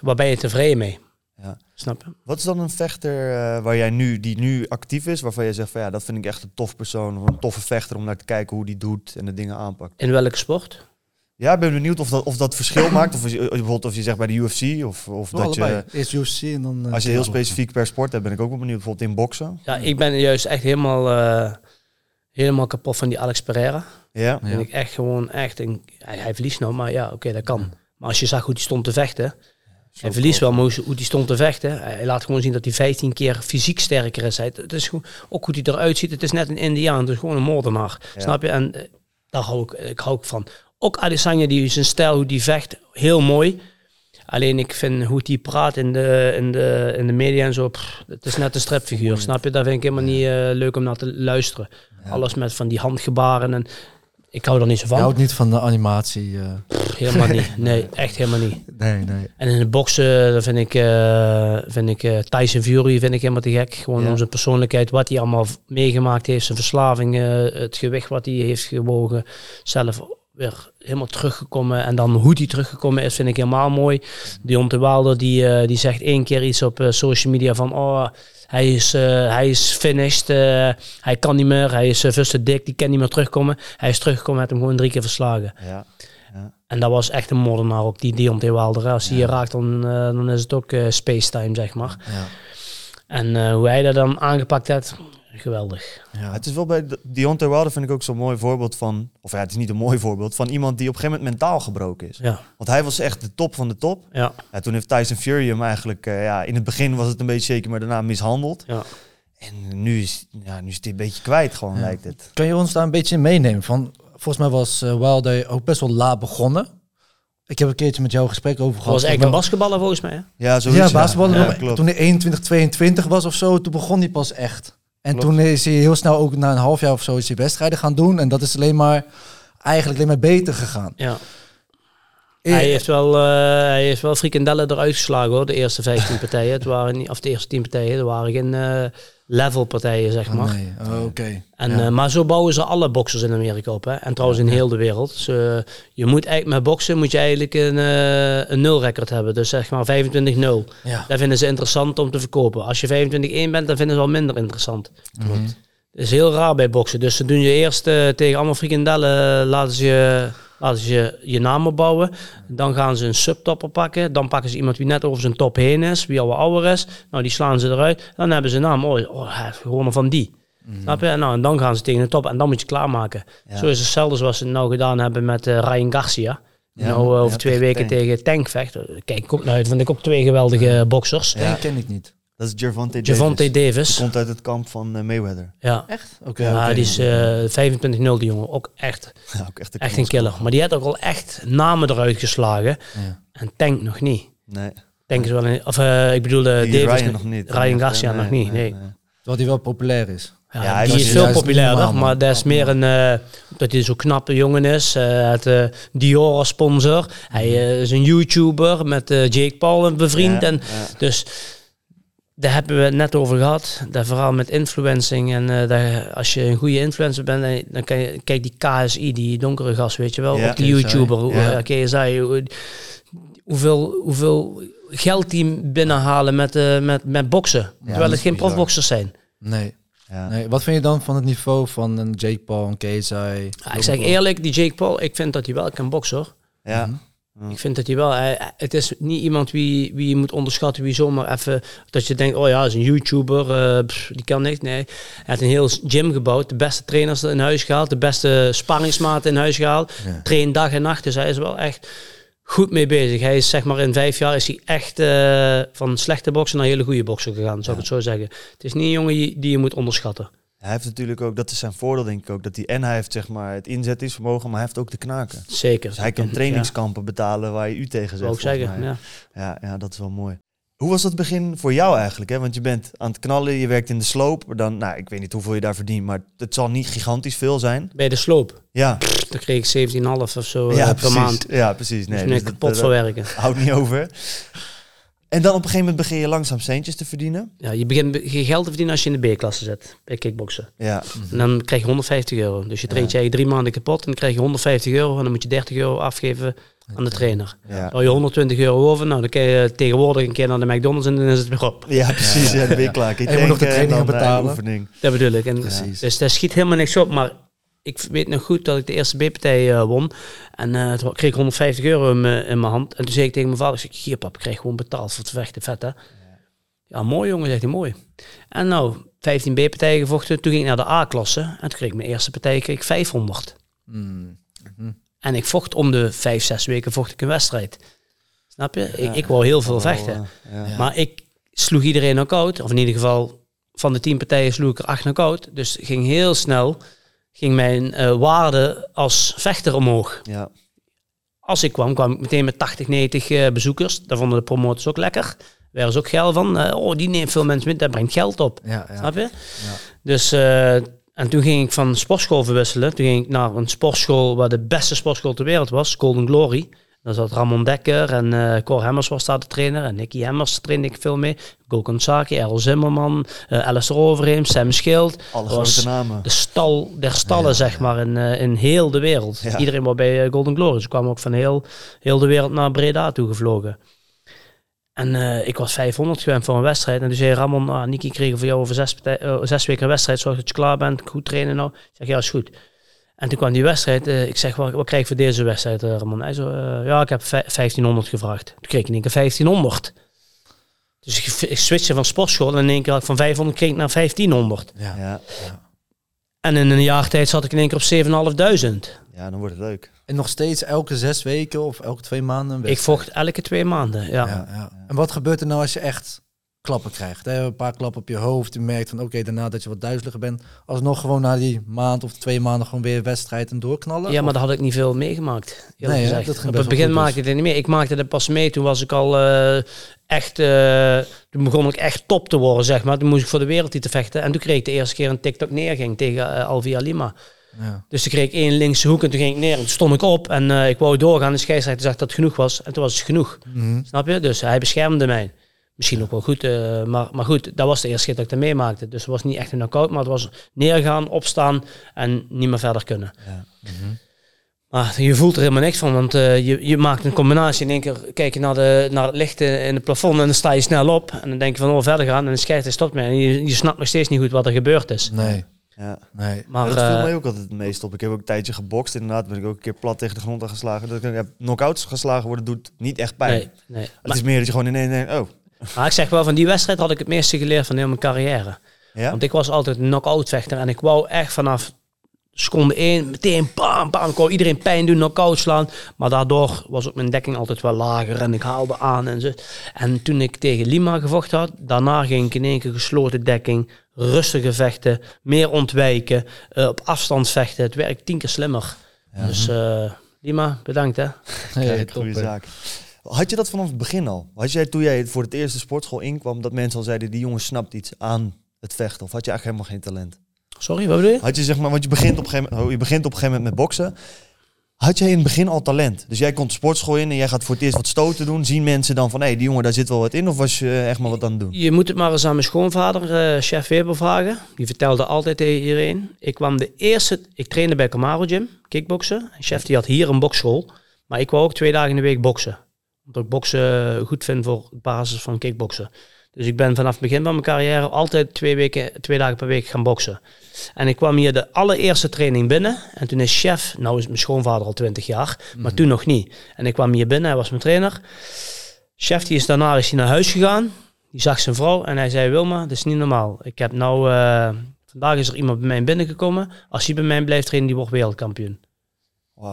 waar ben je tevreden mee? Ja. Snap je? Wat is dan een vechter eh, waar jij nu, die nu actief is, waarvan je zegt van ja, dat vind ik echt een tof persoon of een toffe vechter om naar te kijken hoe die doet en de dingen aanpakt? In welke sport? Ja, ik ben benieuwd of dat, of dat verschil maakt. Of je, bijvoorbeeld of je zegt bij de UFC of, of dat allebei. je, Eerst UFC en dan... eh, als je heel specifiek per sport hebt, ben ik ook wel benieuwd. Bijvoorbeeld in boksen. Ja, ik ben juist echt helemaal, eh, helemaal kapot van die Alex Pereira. Ja, Ja. En ik echt gewoon echt, een, hij, hij verliest nou, maar ja, oké, dat kan. Maar als je zag hoe hij stond te vechten, hij verliest wel, hoe hij stond te vechten, hij laat gewoon zien dat hij 15 keer fysiek sterker is. Het is gewoon, ook hoe hij eruit ziet, het is net een Indiaan, het is gewoon een moordenaar. Ja. Snap je? En eh, daar hou ik, ik hou ook van. Ook Adesanya, die zijn stijl, hoe die vecht, heel mooi. Alleen ik vind hoe die praat in de, in de, in de media en zo, pff, het is net een stripfiguur, snap je? Dat vind ik helemaal niet eh, leuk om naar te luisteren. Alles met van die handgebaren en ik hou er niet zo Je van. houdt niet van de animatie. eh. Pff, helemaal niet. Nee, echt helemaal niet. Nee, nee. En in de boksen dan vind ik, eh, vind ik eh, Tyson Fury vind ik helemaal te gek. Gewoon Ja. om zijn persoonlijkheid, wat hij allemaal meegemaakt heeft, zijn verslaving, eh, het gewicht wat hij heeft gewogen, zelf weer helemaal teruggekomen. En dan hoe hij teruggekomen is, vind ik helemaal mooi. Deontay Wilder, die, eh, die zegt één keer iets op eh, social media van, oh, hij is, eh, hij is finished, eh, hij kan niet meer, hij is uh, te dik, die kan niet meer terugkomen. Hij is teruggekomen, heeft hem gewoon drie keer verslagen. ja. En dat was echt een moordenaar ook, die Deontay Wilder. Als hij je raakt, dan, dan is het ook eh spacetime, zeg maar. Ja. En hoe hij dat dan aangepakt heeft, geweldig. Ja. Het is wel bij de- Deontay Wilder vind ik ook zo'n mooi voorbeeld van, of ja, het is niet een mooi voorbeeld, van iemand die op een gegeven moment mentaal gebroken is. Ja, Want hij was echt de top van de top. ja, Ja, toen heeft Tyson Fury hem eigenlijk, eh, ja, in het begin was het een beetje zeker, maar daarna mishandeld. ja. En nu is, ja, nu is hij een beetje kwijt gewoon, Ja. lijkt het. Kan je ons daar een beetje in meenemen? Van, volgens mij was eh Wilder ook best wel laat begonnen. Ik heb een keertje met jou een gesprek over Dat gehad. was eigenlijk een Volgens basketballer volgens mij. Hè? Ja, zo Ja, basketbal. Ja, klopt. toen hij 21, 22 was of zo, toen begon hij pas echt. En Klopt. toen is hij heel snel ook na een half jaar of zo is hij wedstrijden gaan doen. En dat is alleen maar eigenlijk alleen maar beter gegaan. Ja. Eh, Hij heeft wel, eh, hij heeft wel frikandellen eruit geslagen hoor, de eerste 15 partijen. Het waren niet, of de eerste 10 partijen, er waren geen eh, level partijen, zeg oh, maar. nee, oh, oké. En, Ja. eh, maar zo bouwen ze alle boxers in Amerika op. Hè? En trouwens in heel de wereld. Dus, je moet eigenlijk met boksen moet je eigenlijk een, eh een nulrecord hebben. Dus zeg maar 25-0. Ja. Dat vinden ze interessant om te verkopen. Als je 25-1 bent, dan vinden ze wel minder interessant. Mhm. Dat is heel raar bij boksen. Dus ze doen je eerst eh, tegen allemaal frikandellen, laten ze je, ze je, je naam opbouwen. Dan gaan ze een subtopper pakken. Dan pakken ze iemand die net over zijn top heen is, wie al wat ouder is. Nou, die slaan ze eruit. Dan hebben ze een naam. Oh, oh gewonnen van die. Snap je? Nou, en dan gaan ze tegen de top en dan moet je klaarmaken. Ja. Zo is hetzelfde zoals ze het nou gedaan hebben met eh, Ryan Garcia. Ja, nou eh, over ja, twee weken Tank. tegen Tank vecht. Kijk, ik ook naar uit. Vind ik ook twee geweldige boxers. Die ken ik niet. Dat is Gervonta Javante Davis. Davis. Die komt uit het kamp van eh, Mayweather. Ja. Echt? Oké. Ja, oké. die is eh 25-0 die jongen. Ook echt, Ja, ook echt een, echt een killer. Maar die had ook al echt namen eruit geslagen. Ja. En Tank nog niet. Nee, Tank is wel een... Of eh, ik bedoel eh, die Davis Ryan nog niet. Ryan Nee, Garcia nog niet, nee. Terwijl die wel populair is. Ja, Ja, hij die is- hij veel populairder, normaal, maar dat is meer een... eh, dat hij zo'n knappe jongen is. eh het eh, Dior als sponsor. Hij eh, is een YouTuber met eh, Jake Paul een bevriend. Ja, en, ja. Dus daar hebben we het net over gehad. Dat verhaal met influencing. En eh, dat, als je een goede influencer bent, dan- dan kan je... Kijk, die KSI, die donkere gast, weet je wel. Ja. Die KSI, YouTuber. hoe- ja. ja, KSI. hoe- Hoeveel, hoeveel geld die binnenhalen met, eh, met, met boksen. terwijl dat het geen bizar. profboxers zijn. Nee. Ja. nee. Wat vind je dan van het niveau van een Jake Paul, een KSI? Ja, ik zeg eerlijk, die Jake Paul, ik vind dat hij wel kan boksen hoor. Ja. Mhm. Ik vind dat hij wel, het is niet iemand wie, wie je moet onderschatten, wie zomaar even, dat je denkt, oh ja, hij is een YouTuber, eh, pff, die kan niks. Nee, hij heeft een heel gym gebouwd, de beste trainers in huis gehaald, de beste sparringsmaten in huis gehaald, Ja. traint dag en nacht, dus hij is wel echt goed mee bezig. Hij is zeg maar in vijf jaar is hij echt eh, van slechte boksen naar hele goede boksen gegaan, zou ik het zo zeggen. Het is niet een jongen die je moet onderschatten. Hij heeft natuurlijk ook, dat is zijn voordeel denk ik ook, dat hij en hij heeft zeg maar het inzettingsvermogen, maar hij heeft ook de knaken. Zeker. Dus hij kan En, trainingskampen betalen waar je u tegen zegt. zeggen, mij. ja. Ja, ja, dat is wel mooi. Hoe was dat begin voor jou eigenlijk? Hè? Want je bent aan het knallen, je werkt in de sloop. Dan, nou, ik weet niet hoeveel je daar verdient, maar het zal niet gigantisch veel zijn. Bij de sloop, Ja, dan kreeg ik 17,5 of zo ja eh, per precies. maand. Ja, precies. Nee, dus dus dat- kapot dat- voor werken. houdt niet over. En dan op een gegeven moment begin je langzaam centjes te verdienen. Ja, je begint geen geld te verdienen als je in de B-klasse zit bij kickboksen. Ja, En dan krijg je 150 euro. Dus je traint jij drie maanden kapot en dan krijg je 150 euro en dan moet je 30 euro afgeven aan de trainer. ja. Hou je 120 euro over, nou dan kun je tegenwoordig een keer naar de McDonald's en dan is het weer op. ja precies. Ja, dan ben je klaar. Kun En je moet nog de eh, betalen. oefening. Dat bedoel ik. En Precies. Dus daar schiet helemaal niks op. Maar ik weet nog goed dat ik de eerste B-partij eh, won. En eh toen kreeg ik 150 euro in mijn in mijn hand. En toen zei ik tegen mijn vader, ik zeg, hier pap, ik krijg gewoon betaald voor het vechten, vet hè. Ja, mooi jongen, zegt hij, mooi. En nou, 15 B-partijen gevochten. Toen ging ik naar de A-klasse. En toen kreeg ik mijn eerste partij kreeg ik 500. Mm. En ik vocht om de 5, 6 weken vocht ik een wedstrijd. Snap je? Ik, ik wou heel veel vechten. eh. Ja. Maar ik sloeg iedereen knock-out. Of in ieder geval, van de 10 partijen sloeg ik er 8 knock-out. Dus ging heel snel, ging mijn eh, waarde als vechter omhoog. Ja. Als ik kwam, kwam ik meteen met 80, 90 eh, bezoekers. Daar vonden de promotors ook lekker. Daar ze ook geil van. Eh, oh, die neemt veel mensen mee, dat brengt geld op. Ja, ja. Snap je? Dus, eh, en toen ging ik van sportschool verwisselen. Toen ging ik naar een sportschool waar de beste sportschool ter wereld was, Golden Glory. Daar zat Ramon Dekker en eh Cor Hemmers was daar de trainer. En Nicky Hemmers trainde ik veel mee. Gokon Saki, Errol Zimmerman, eh Alistair Overeem, Sam Schild. Alle grote namen. De stal der stallen, zeg maar, in, eh, in heel de wereld. Ja. Iedereen was bij Golden Glory. Ze kwamen ook van heel, heel de wereld naar Breda toe gevlogen. En ik was 500 gewend voor een wedstrijd. En toen zei Ramon, ah, Niki, kregen voor jou over zes, weken een wedstrijd. Zorg dat je klaar bent. Goed trainen nou. Ik zeg, ja, is goed. En toen kwam die wedstrijd. eh, ik zeg, wat, wat krijg ik voor deze wedstrijd, eh, Ramon? Hij zo, eh, ja, ik heb vij- 1500 gevraagd. Toen kreeg ik in één keer 1500. Dus ik, ik switchte van sportschool. En in één keer had ik van 500 kreeg ik naar 1500. Ja. Ja. En in een jaar tijd zat ik in één keer op 7.500. ja, dan wordt het leuk. En nog steeds elke zes weken of elke twee maanden een Ik vocht elke twee maanden, ja. Ja, ja. En wat gebeurt er nou als je echt klappen krijgt. Hè? Een paar klappen op je hoofd. Je merkt van oké, daarna dat je wat duizeliger bent. Alsnog gewoon na die maand of twee maanden gewoon weer wedstrijd en doorknallen. Ja, maar daar had ik niet veel meegemaakt. Nee, hè? Dat Op het begin goed maakte dus. ik het niet meer. Ik maakte het pas mee. Toen was ik al eh, echt... eh, toen begon ik echt top te worden, zeg maar. Toen moest ik voor de wereld te vechten. En toen kreeg ik de eerste keer een TikTok neerging tegen eh, Alvia Lima. Ja. Dus toen kreeg ik één linkse hoek en toen ging ik neer. En toen stond ik op en ik wou doorgaan. De scheidsrechter zag dat het genoeg was. En toen was het genoeg. Mhm. Snap je? Dus hij beschermde mij. Misschien ook wel goed. eh, maar, maar goed, dat was de eerste keer dat ik dat meemaakte. Dus het was niet echt een knockout, maar het was neergaan, opstaan en niet meer verder kunnen. Ja. Maar je voelt er helemaal niks van, want eh, je, je maakt een combinatie. In één keer kijk je naar, de, naar het licht in in het plafond en dan sta je snel op. En dan denk je van, oh, verder gaan. En de scheidsrechter stopt mee. En je, je snapt nog steeds niet goed wat er gebeurd is. Nee, Ja. nee. Maar dat viel eh, mij ook altijd het meest op. Ik heb ook een tijdje gebokst. Inderdaad ben ik ook een keer plat tegen de grond aan geslagen. Dat ik heb knock-outs geslagen worden doet niet echt pijn. nee, nee. Het Maar, is meer dat je gewoon ineens denkt, oh. Maar ik zeg wel, van die wedstrijd had ik het meeste geleerd van heel mijn carrière. Ja? Want ik was altijd een knock-out vechter en ik wou echt vanaf seconde 1 meteen bam, bam. Ik wou iedereen pijn doen, knock-out slaan. Maar daardoor was ook mijn dekking altijd wel lager en ik haalde aan en zo. En toen ik tegen Lima gevochten had, daarna ging ik in één keer gesloten dekking, rustige vechten, meer ontwijken, eh, op afstand vechten. Het werkt tien keer slimmer. Dus eh, Lima, bedankt hè. Nee, Kijk, goede zaak. Had je dat vanaf het begin al? Had jij toen jij voor het eerst de sportschool inkwam, dat mensen al zeiden, die jongen snapt iets aan het vechten? Of had je eigenlijk helemaal geen talent? Sorry, wat bedoel je? Had je zeg maar, want je begint op een gegeven moment, oh, je begint op een gegeven moment met boksen. Had jij in het begin al talent? Dus jij komt de sportschool in en jij gaat voor het eerst wat stoten doen. Zien mensen dan van, hé, die jongen, daar zit wel wat in? Of was je echt maar wat aan het doen? Je moet het maar eens aan mijn schoonvader, eh, chef Weber, vragen. Die vertelde altijd tegen iedereen. Ik kwam de eerste... Ik trainde bij Camaro Gym, kickboksen. En chef die had hier een bokschool. Maar ik wou ook twee dagen in de week boksen. Omdat ik boksen goed vind voor basis van kickboksen. Dus ik ben vanaf het begin van mijn carrière altijd twee, weken, twee dagen per week gaan boksen. En ik kwam hier de allereerste training binnen. En toen is chef, nou is mijn schoonvader al 20 jaar, maar toen nog niet. En ik kwam hier binnen, hij was mijn trainer. Chef die is daarna is hij naar huis gegaan. Die zag zijn vrouw en hij zei, Wilma, dat is niet normaal. Ik heb nou, eh, vandaag is er iemand bij mij binnengekomen. Als hij bij mij blijft trainen, die wordt wereldkampioen.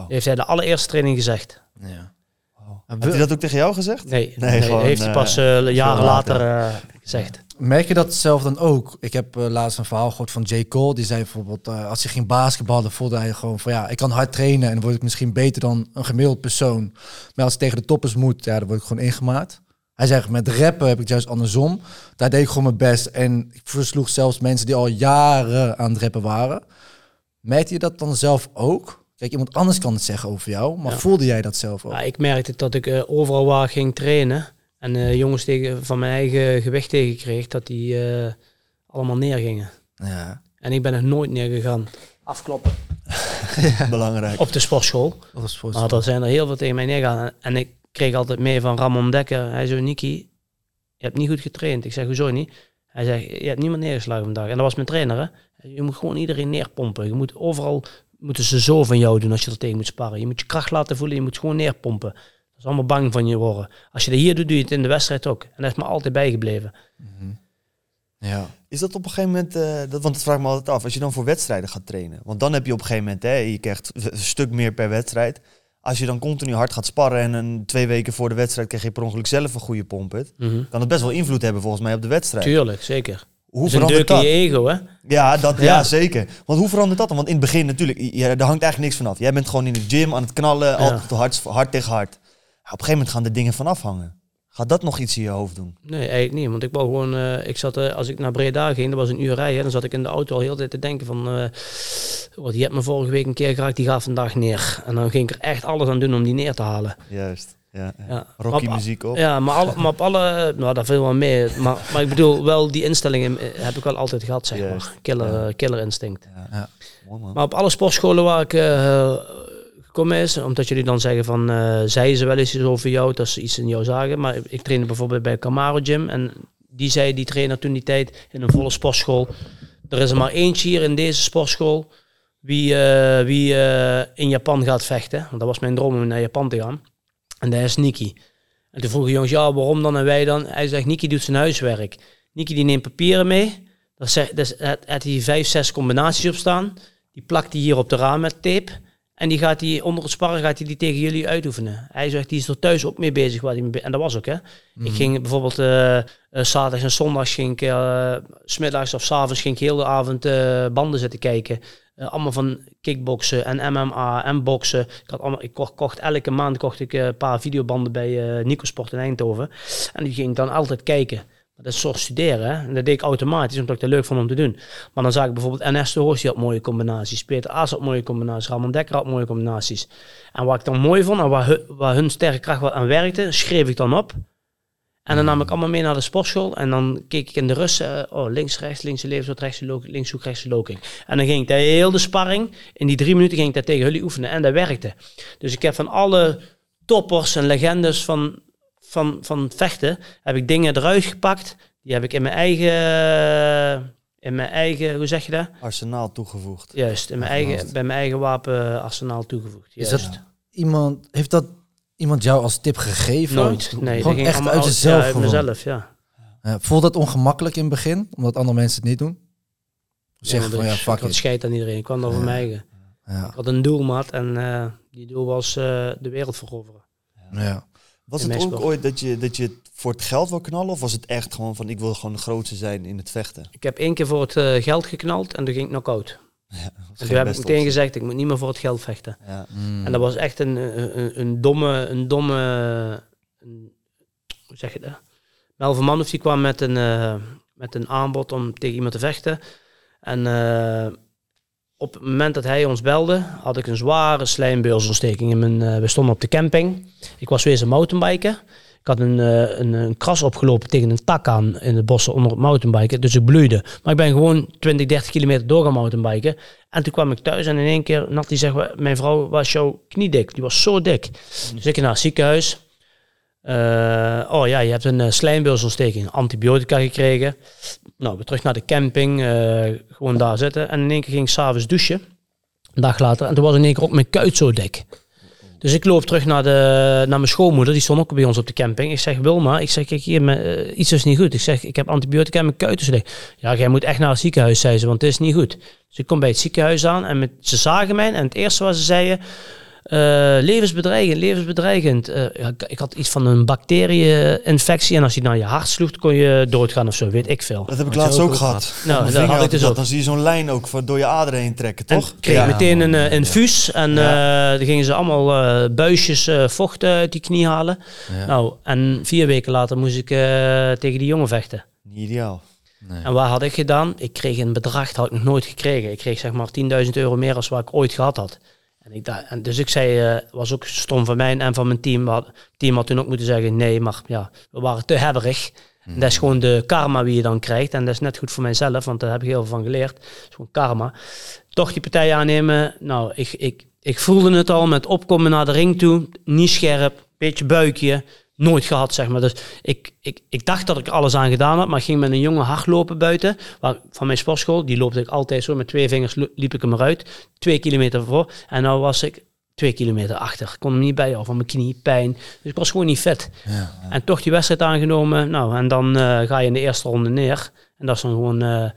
Heeft hij de allereerste training gezegd. Ja. Had hij dat ook tegen jou gezegd? Nee, Nee, nee, gewoon, heeft hij eh, pas eh, jaren later. eh, gezegd. Merk je dat zelf dan ook? Ik heb laatst een verhaal gehoord van J. Cole. Die zei bijvoorbeeld, eh, als hij ging basketballen, voelde hij gewoon van ja, ik kan hard trainen en dan word ik misschien beter dan een gemiddeld persoon. Maar als ik tegen de toppers moet, ja, dan word ik gewoon ingemaakt. Hij zegt, met rappen heb ik juist andersom. Daar deed ik gewoon mijn best. En ik versloeg zelfs mensen die al jaren aan het rappen waren. Merkte je dat dan zelf ook? Kijk, iemand anders kan het zeggen over jou, maar Ja. voelde jij dat zelf ook? Ja, ik merkte dat ik eh, overal waar ging trainen en eh, jongens tegen, van mijn eigen gewicht tegenkreeg, dat die eh, allemaal neergingen. Ja, En ik ben er nooit neergegaan. Afkloppen. Belangrijk. Op de sportschool. dat was voor Maar er zijn er heel veel tegen mij neergegaan. En ik kreeg altijd mee van Ramon Dekker. Hij zei, Niki, je hebt niet goed getraind. Ik zeg, hoezo niet? Hij zegt, je hebt niemand neergeslagen vandaag. En dat was mijn trainer, hè. Je moet gewoon iedereen neerpompen. Je moet overal, moeten ze zo van jou doen als je er tegen moet sparren. Je moet je kracht laten voelen, je moet gewoon neerpompen. Dat is allemaal bang van je worden. Als je dat hier doet, doe je het in de wedstrijd ook. En dat is me altijd bijgebleven. Ja. Is dat op een gegeven moment, eh, dat, want dat vraag ik me altijd af, als je dan voor wedstrijden gaat trainen. Want dan heb je op een gegeven moment, hè, je krijgt een stuk meer per wedstrijd. Als je dan continu hard gaat sparren en een, twee weken voor de wedstrijd krijg je per ongeluk zelf een goede pompet. Mhm. Kan het best wel invloed hebben volgens mij op de wedstrijd. Tuurlijk, zeker. Hoe verandert dat? je ego, hè. Ja, dat, ja. Ja. zeker. Want hoe verandert dat dan? Want in het begin natuurlijk, ja, daar hangt eigenlijk niks vanaf. Jij bent gewoon in de gym aan het knallen, altijd hard, hard tegen hard. Ja, op een gegeven moment gaan de dingen vanaf hangen. Gaat dat nog iets in je hoofd doen? Nee, eigenlijk niet. Want ik wou gewoon, eh, ik zat, eh, als ik naar Breda ging, dat was een uur rijden, dan zat ik in de auto al heel de tijd te denken van, eh wat, die hebt me vorige week een keer geraakt, die gaat vandaag neer. En dan ging ik er echt alles aan doen om die neer te halen. Juist. Ja, ja. Rocky Maar op- muziek op. Ja, maar, op alle, nou daar viel wel mee. Maar, maar ik bedoel, wel die instellingen eh, heb ik wel altijd gehad, zeg maar. Killer, eh, killer instinct. Ja. Mooi man. Maar op alle sportscholen waar ik eh, gekomen is, omdat jullie dan zeggen van, eh zeiden ze wel eens iets over jou, dat ze iets in jou zagen. Maar ik trainde bijvoorbeeld bij Camaro Gym en die zei die trainer toen die tijd in een volle sportschool. Er is er maar eentje hier in deze sportschool wie, eh, wie eh, in Japan gaat vechten. Want dat was mijn droom om naar Japan te gaan. En dat is Niki. En toen vroegen jongens, ja, waarom dan en wij dan? Hij zegt, Niki doet zijn huiswerk. Niki die neemt papieren mee. Daar zegt- daar had hij vijf, zes combinaties op staan. Die plakt hij hier op de raam met tape. En die gaat die onder het sparren gaat hij die tegen jullie uitoefenen. Hij zegt, die is er thuis ook mee bezig. Waar hij mee be- en dat was ook, hè. Ik ging bijvoorbeeld eh, zaterdags en zondags, ging ik, eh, smiddags of s avonds ging ik heel de avond banden zitten kijken. Eh, allemaal van kickboksen en MMA en boksen. Ik, had allemaal, ik kocht, elke maand kocht ik eh, een paar videobanden bij eh Nico Sport in Eindhoven. En die ging ik dan altijd kijken. Dat is soort studeren. En dat deed ik automatisch, omdat ik het leuk vond om te doen. Maar dan zag ik bijvoorbeeld NS de had mooie combinaties. Peter Aas had mooie combinaties. Ramon Dekker had mooie combinaties. En wat ik dan mooi vond, en waar, hu- waar hun sterke kracht aan werkte, schreef ik dan op. En dan nam ik allemaal mee naar de sportschool. En dan keek ik in de rust. eh, oh, links, rechts, links levenshoek, rechts loking, linkshoek, rechts loking. En dan ging ik de hele sparring, in die drie minuten ging ik dat tegen jullie oefenen. En dat werkte. Dus ik heb van alle toppers en legendes van, van, van vechten, heb ik dingen eruit gepakt. Die heb ik in mijn eigen, in mijn eigen, hoe zeg je dat? Arsenaal toegevoegd. Juist, in mijn eigen, bij mijn eigen wapenarsenaal toegevoegd. Is Juist. dat iemand, heeft dat iemand jou als tip gegeven? Nooit. Nee, Gewoon echt uit jezelf Ja, uit mezelf, ja. Ja, voelt dat ongemakkelijk in het begin, omdat andere mensen het niet doen? Zeg Ja, van ja, ik- fuck ik scheid aan iedereen. Ik kwam daar voor mijn eigen. Ja, Ik had een doelmaat en eh, die doel was eh, de wereld veroveren. ja. Was In het ook ooit dat je, dat je het voor het geld wil knallen? Of was het echt gewoon van ik wil gewoon de grootste zijn in het vechten? Ik heb één keer voor het eh, geld geknald en toen ging ik knock-out. Dat En toen heb ik meteen gezegd, ik moet niet meer voor het geld vechten. Ja. En dat was echt een, een, een domme, een domme, een, hoe zeg je dat? Melvin Manhoef die kwam met een, eh, met een aanbod om tegen iemand te vechten. En eh, op het moment dat hij ons belde, had ik een zware slijmbeursontsteking. In mijn, eh, we stonden op de camping. Ik was weer een mountainbiken. Ik had een, eh, een, een kras opgelopen tegen een tak aan in de bossen onder het mountainbiken. Dus ik bloeide. Maar ik ben gewoon 20, 30 kilometer door gaan mountainbiken. En toen kwam ik thuis en in één keer, Nat zegt, "Wa- mijn vrouw was jouw knie dik. Die was zo dik. Dus ik naar het ziekenhuis. Eh, oh ja, je hebt een uh. Antibiotica gekregen. Nou, we terug naar de camping. gewoon daar zitten. En in één keer ging ik s'avonds douchen. Een dag later. En toen was in één keer ook mijn kuit zo dik. Dus ik loop terug naar, de, naar mijn schoonmoeder. Die stond ook bij ons op de camping. Ik zeg, Wilma, ik zeg, kijk hier, eh, iets is niet goed. Ik zeg, ik heb antibiotica en mijn kuit is dik. Ja, jij moet echt naar het ziekenhuis, zei ze, want het is niet goed. Dus ik kom bij het ziekenhuis aan en met, ze zagen mij. En het eerste wat ze zeiden, levensbedreigend, levensbedreigend. Eh, ik, ik had iets van een bacteriën-infectie. En als die naar je hart sloeg, dan kon je doodgaan of zo, weet ik veel. Dat heb ik laatst ook gehad. Nou, Mijn dat had ik dus dat. ook. Dan zie je zo'n lijn ook voor, door je aderen heen trekken, En toch? kreeg Ja, meteen een man, eh, infuus. En Ja. eh, dan gingen ze allemaal eh, buisjes eh, vocht uit die knie halen. Ja. Nou, en vier weken later moest ik eh, tegen die jongen vechten. Niet ideaal. Nee. En wat had ik gedaan? Ik kreeg een bedrag, dat had ik nog nooit gekregen. Ik kreeg zeg maar 10.000 euro meer als wat ik ooit gehad had. En ik dacht, en dus ik zei, eh was ook stom van mij en van mijn team. Het team had toen ook moeten zeggen nee, maar ja, we waren te hebberig. Dat is gewoon de karma wie je dan krijgt. En dat is net goed voor mijzelf, want daar heb ik heel veel van geleerd. Het is gewoon karma. Toch die partij aannemen. Nou, ik, ik, ik voelde het al met opkomen naar de ring toe. Niet scherp, beetje buikje. Nooit gehad, zeg maar. Dus ik, ik, ik dacht dat ik alles aan gedaan had, maar ik ging met een jongen hardlopen buiten. Waar, van mijn sportschool, die loopte ik altijd zo. Met twee vingers liep ik hem eruit. Twee kilometer voor. En nou was ik twee kilometer achter. Ik kon hem niet bij of van mijn knie, pijn. Dus ik was gewoon niet fit. Ja. En toch die wedstrijd aangenomen. Nou, en dan eh, ga je in de eerste ronde neer. En dat is dan gewoon... eh,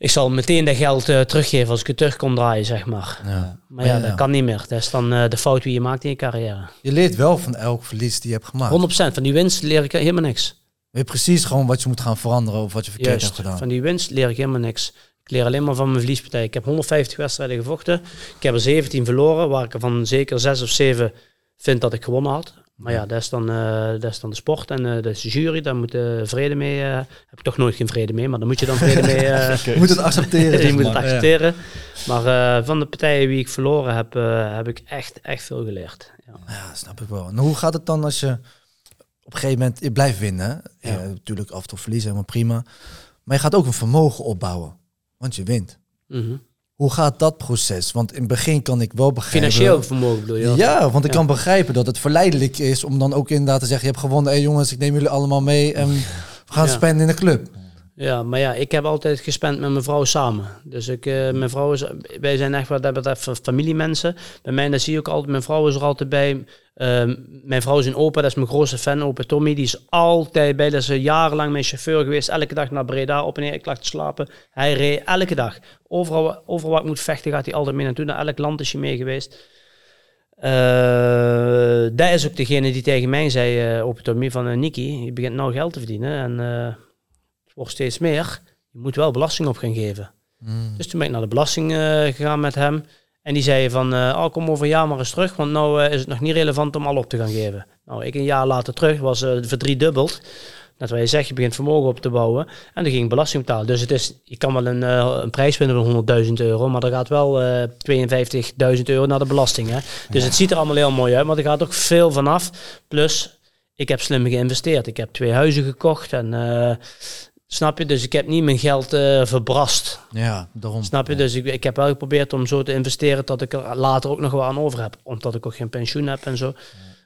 ik zal meteen dat geld eh, teruggeven als ik het terug kon draaien, zeg maar. Ja. Maar ja, Ja. dat kan niet meer. Dat is dan eh, de fout die je maakt in je carrière. 100% Je leert wel van elk verlies die je hebt gemaakt. van die winst leer ik helemaal niks. Weet precies gewoon wat je moet gaan veranderen of wat je verkeerd hebt gedaan. van die winst leer ik helemaal niks. Ik leer alleen maar van mijn verliespartij. Ik heb 150 wedstrijden gevochten. Ik heb er 17 verloren, waar ik er van zeker 6 of 7 vind dat ik gewonnen had. Maar ja, dat is dan, eh, dat is dan de sport en eh, dat is de jury. Daar moet je vrede mee. eh, heb ik toch nooit geen vrede mee, maar dan moet je dan vrede mee. eh, Je moet het accepteren. je moet het. Ja. accepteren. Maar eh, van de partijen wie ik verloren heb, eh, heb ik echt, echt veel geleerd. Ja. Ja, snap ik wel. En hoe gaat het dan als je op een gegeven moment je blijft winnen? Ja. Ja, natuurlijk af en toe verliezen, helemaal prima. Maar je gaat ook een vermogen opbouwen, want je wint. Mhm. Hoe gaat dat proces? Want in het begin kan ik wel begrijpen. Financieel vermogen bedoel je? Ja, want ik Ja. kan begrijpen dat het verleidelijk is om dan ook inderdaad te zeggen: je hebt gewonnen, hé jongens, ik neem jullie allemaal mee en we gaan Ja. spenden in de club. Ja, maar ja, ik heb altijd gespend met mijn vrouw samen. Dus ik, eh, mijn vrouw is, wij zijn echt wat dat betreft familiemensen. Bij mij, dat zie je ook altijd, mijn vrouw is er altijd bij. Ehm, mijn vrouw is een opa, dat is mijn grootste fan, opa Tommy. Die is altijd bij, dat is jarenlang mijn chauffeur geweest. Elke dag naar Breda, op en neer, ik lag te slapen. Hij reed elke dag. Overal, overal waar ik moet vechten, gaat hij altijd mee naartoe. Naar elk land is hij mee geweest. Eh dat is ook degene die tegen mij zei, uh, opa Tommy, van uh, Nicky, je begint nou geld te verdienen. En het wordt steeds meer. Je moet wel belasting op gaan geven. Dus toen ben ik naar de belasting eh, gegaan met hem. En die zei van, eh, oh, kom over een jaar maar eens terug, want nou eh, is het nog niet relevant om al op te gaan geven. Nou, ik een jaar later terug, was uh, verdriedubbeld. Net wat je zegt, je begint vermogen op te bouwen. En dan ging ik belasting betalen. Dus het is, je kan wel een, uh, een prijs vinden van 100.000 euro, maar er gaat wel uh, 52.000 euro naar de belasting. Hè? Dus ja. het ziet er allemaal heel mooi uit, maar er gaat ook veel vanaf. Plus, ik heb slim geïnvesteerd. Ik heb twee huizen gekocht en uh, Snap je? Dus ik heb niet mijn geld uh, verbrast. Ja, daarom. Snap je? Ja. Dus ik, ik heb wel geprobeerd om zo te investeren dat ik er later ook nog wel aan over heb. Omdat ik ook geen pensioen heb en zo. Ja.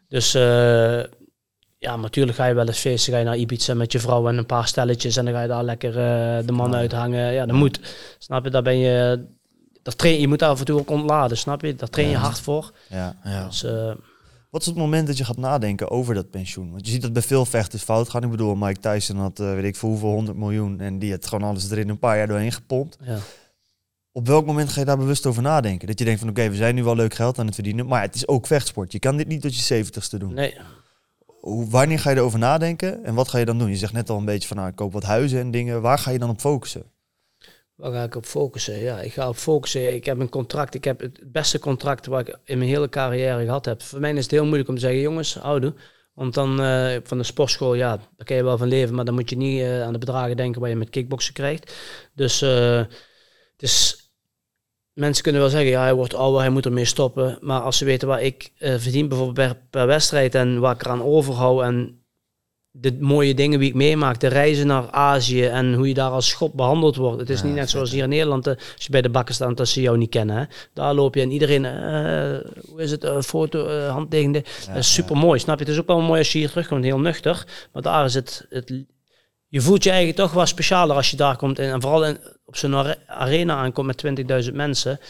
Dus uh, ja, natuurlijk ga je wel eens feesten. Ga je naar Ibiza met je vrouw en een paar stelletjes. En dan ga je daar lekker uh, de man ja. uithangen. Ja, dat moet. Snap je? Daar ben je... Dat train, je moet af en toe ook ontladen, snap je? Daar train je hard voor. Ja. ja. Dus, wat is het moment dat je gaat nadenken over dat pensioen? Want je ziet dat bij veel vechters fout gaan. Ik bedoel, Mike Tyson had, uh, weet ik voor hoeveel, 100 miljoen. En die had gewoon alles erin een paar jaar doorheen gepompt. Ja. Op welk moment ga je daar bewust over nadenken? Dat je denkt van, oké, okay, we zijn nu wel leuk geld aan het verdienen. Maar het is ook vechtsport. Je kan dit niet tot je zeventigste doen. Nee. Hoe, wanneer ga je erover nadenken? En wat ga je dan doen? Je zegt net al een beetje van, nou, ik koop wat huizen en dingen. Waar ga je dan op focussen? Waar ga ik op focussen? Ja, ik ga op focussen. Ik heb een contract. Ik heb het beste contract wat ik in mijn hele carrière gehad heb. Voor mij is het heel moeilijk om te zeggen, jongens, houden. Want dan uh, van de sportschool, ja, daar kan je wel van leven. Maar dan moet je niet uh, aan de bedragen denken waar je met kickboksen krijgt. Dus is... Mensen kunnen wel zeggen, ja, hij wordt ouder, hij moet ermee stoppen. Maar als ze weten waar ik verdien, bijvoorbeeld per, per wedstrijd en waar ik eraan overhoud en de mooie dingen die ik meemaak, de reizen naar Azië en hoe je daar als schot behandeld wordt. Het is ja, niet net zoals hier in Nederland, als je bij de bakken staat, dat ze jou niet kennen. Hè? Daar loop je en iedereen, uh, hoe is het, uh, foto, uh, handtekende, ja, super mooi, snap je? Het is ook wel mooi als je hier terugkomt, heel nuchter, maar daar is het, het je voelt je eigen toch wel specialer als je daar komt en, en vooral in, op zo'n arena aankomt met 20.000 mensen.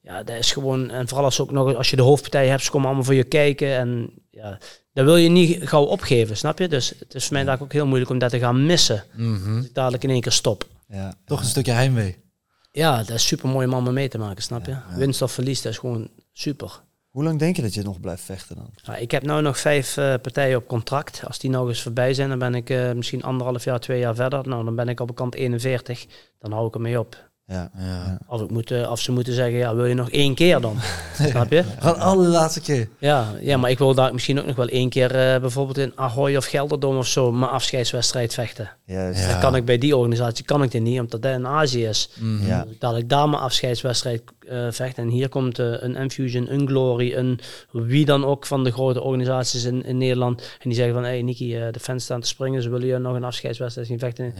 Ja, dat is gewoon, en vooral als, ook nog, als je de hoofdpartij hebt, ze komen allemaal voor je kijken en ja, dat wil je niet gauw opgeven, snap je? Dus het is voor mij ook heel moeilijk om dat te gaan missen. Mm -hmm. Als ik dadelijk in één keer stop. Ja. Toch een stukje heimwee. Ja, dat is super mooi om allemaal mee te maken, snap je? Ja, ja. Winst of verlies, dat is gewoon super. Hoe lang denk je dat je nog blijft vechten dan? Ja, ik heb nu nog vijf uh, partijen op contract. Als die nog eens voorbij zijn, dan ben ik uh, misschien anderhalf jaar, twee jaar verder. Nou, dan ben ik op kant 41. Dan hou ik ermee op. Ja, ja. Als, ik moet, uh, of ze moeten zeggen, ja, wil je nog één keer dan? Snap je? Gewoon allerlaatste keer. Ja, ja, maar ik wil daar misschien ook nog wel één keer uh, bijvoorbeeld in Ahoy of Gelderdom of zo mijn afscheidswedstrijd vechten. Juist. Ja. Dat kan ik bij die organisatie kan ik dit niet, omdat dat in Azië is. Mm -hmm. ja. Dat ik daar mijn afscheidswedstrijd uh, vecht. En hier komt een Infusion, een Glory, een wie dan ook van de grote organisaties in, in Nederland. En die zeggen van, hé hey, Niki, de fans staan te springen, ze willen je nog een afscheidswedstrijd zien vechten.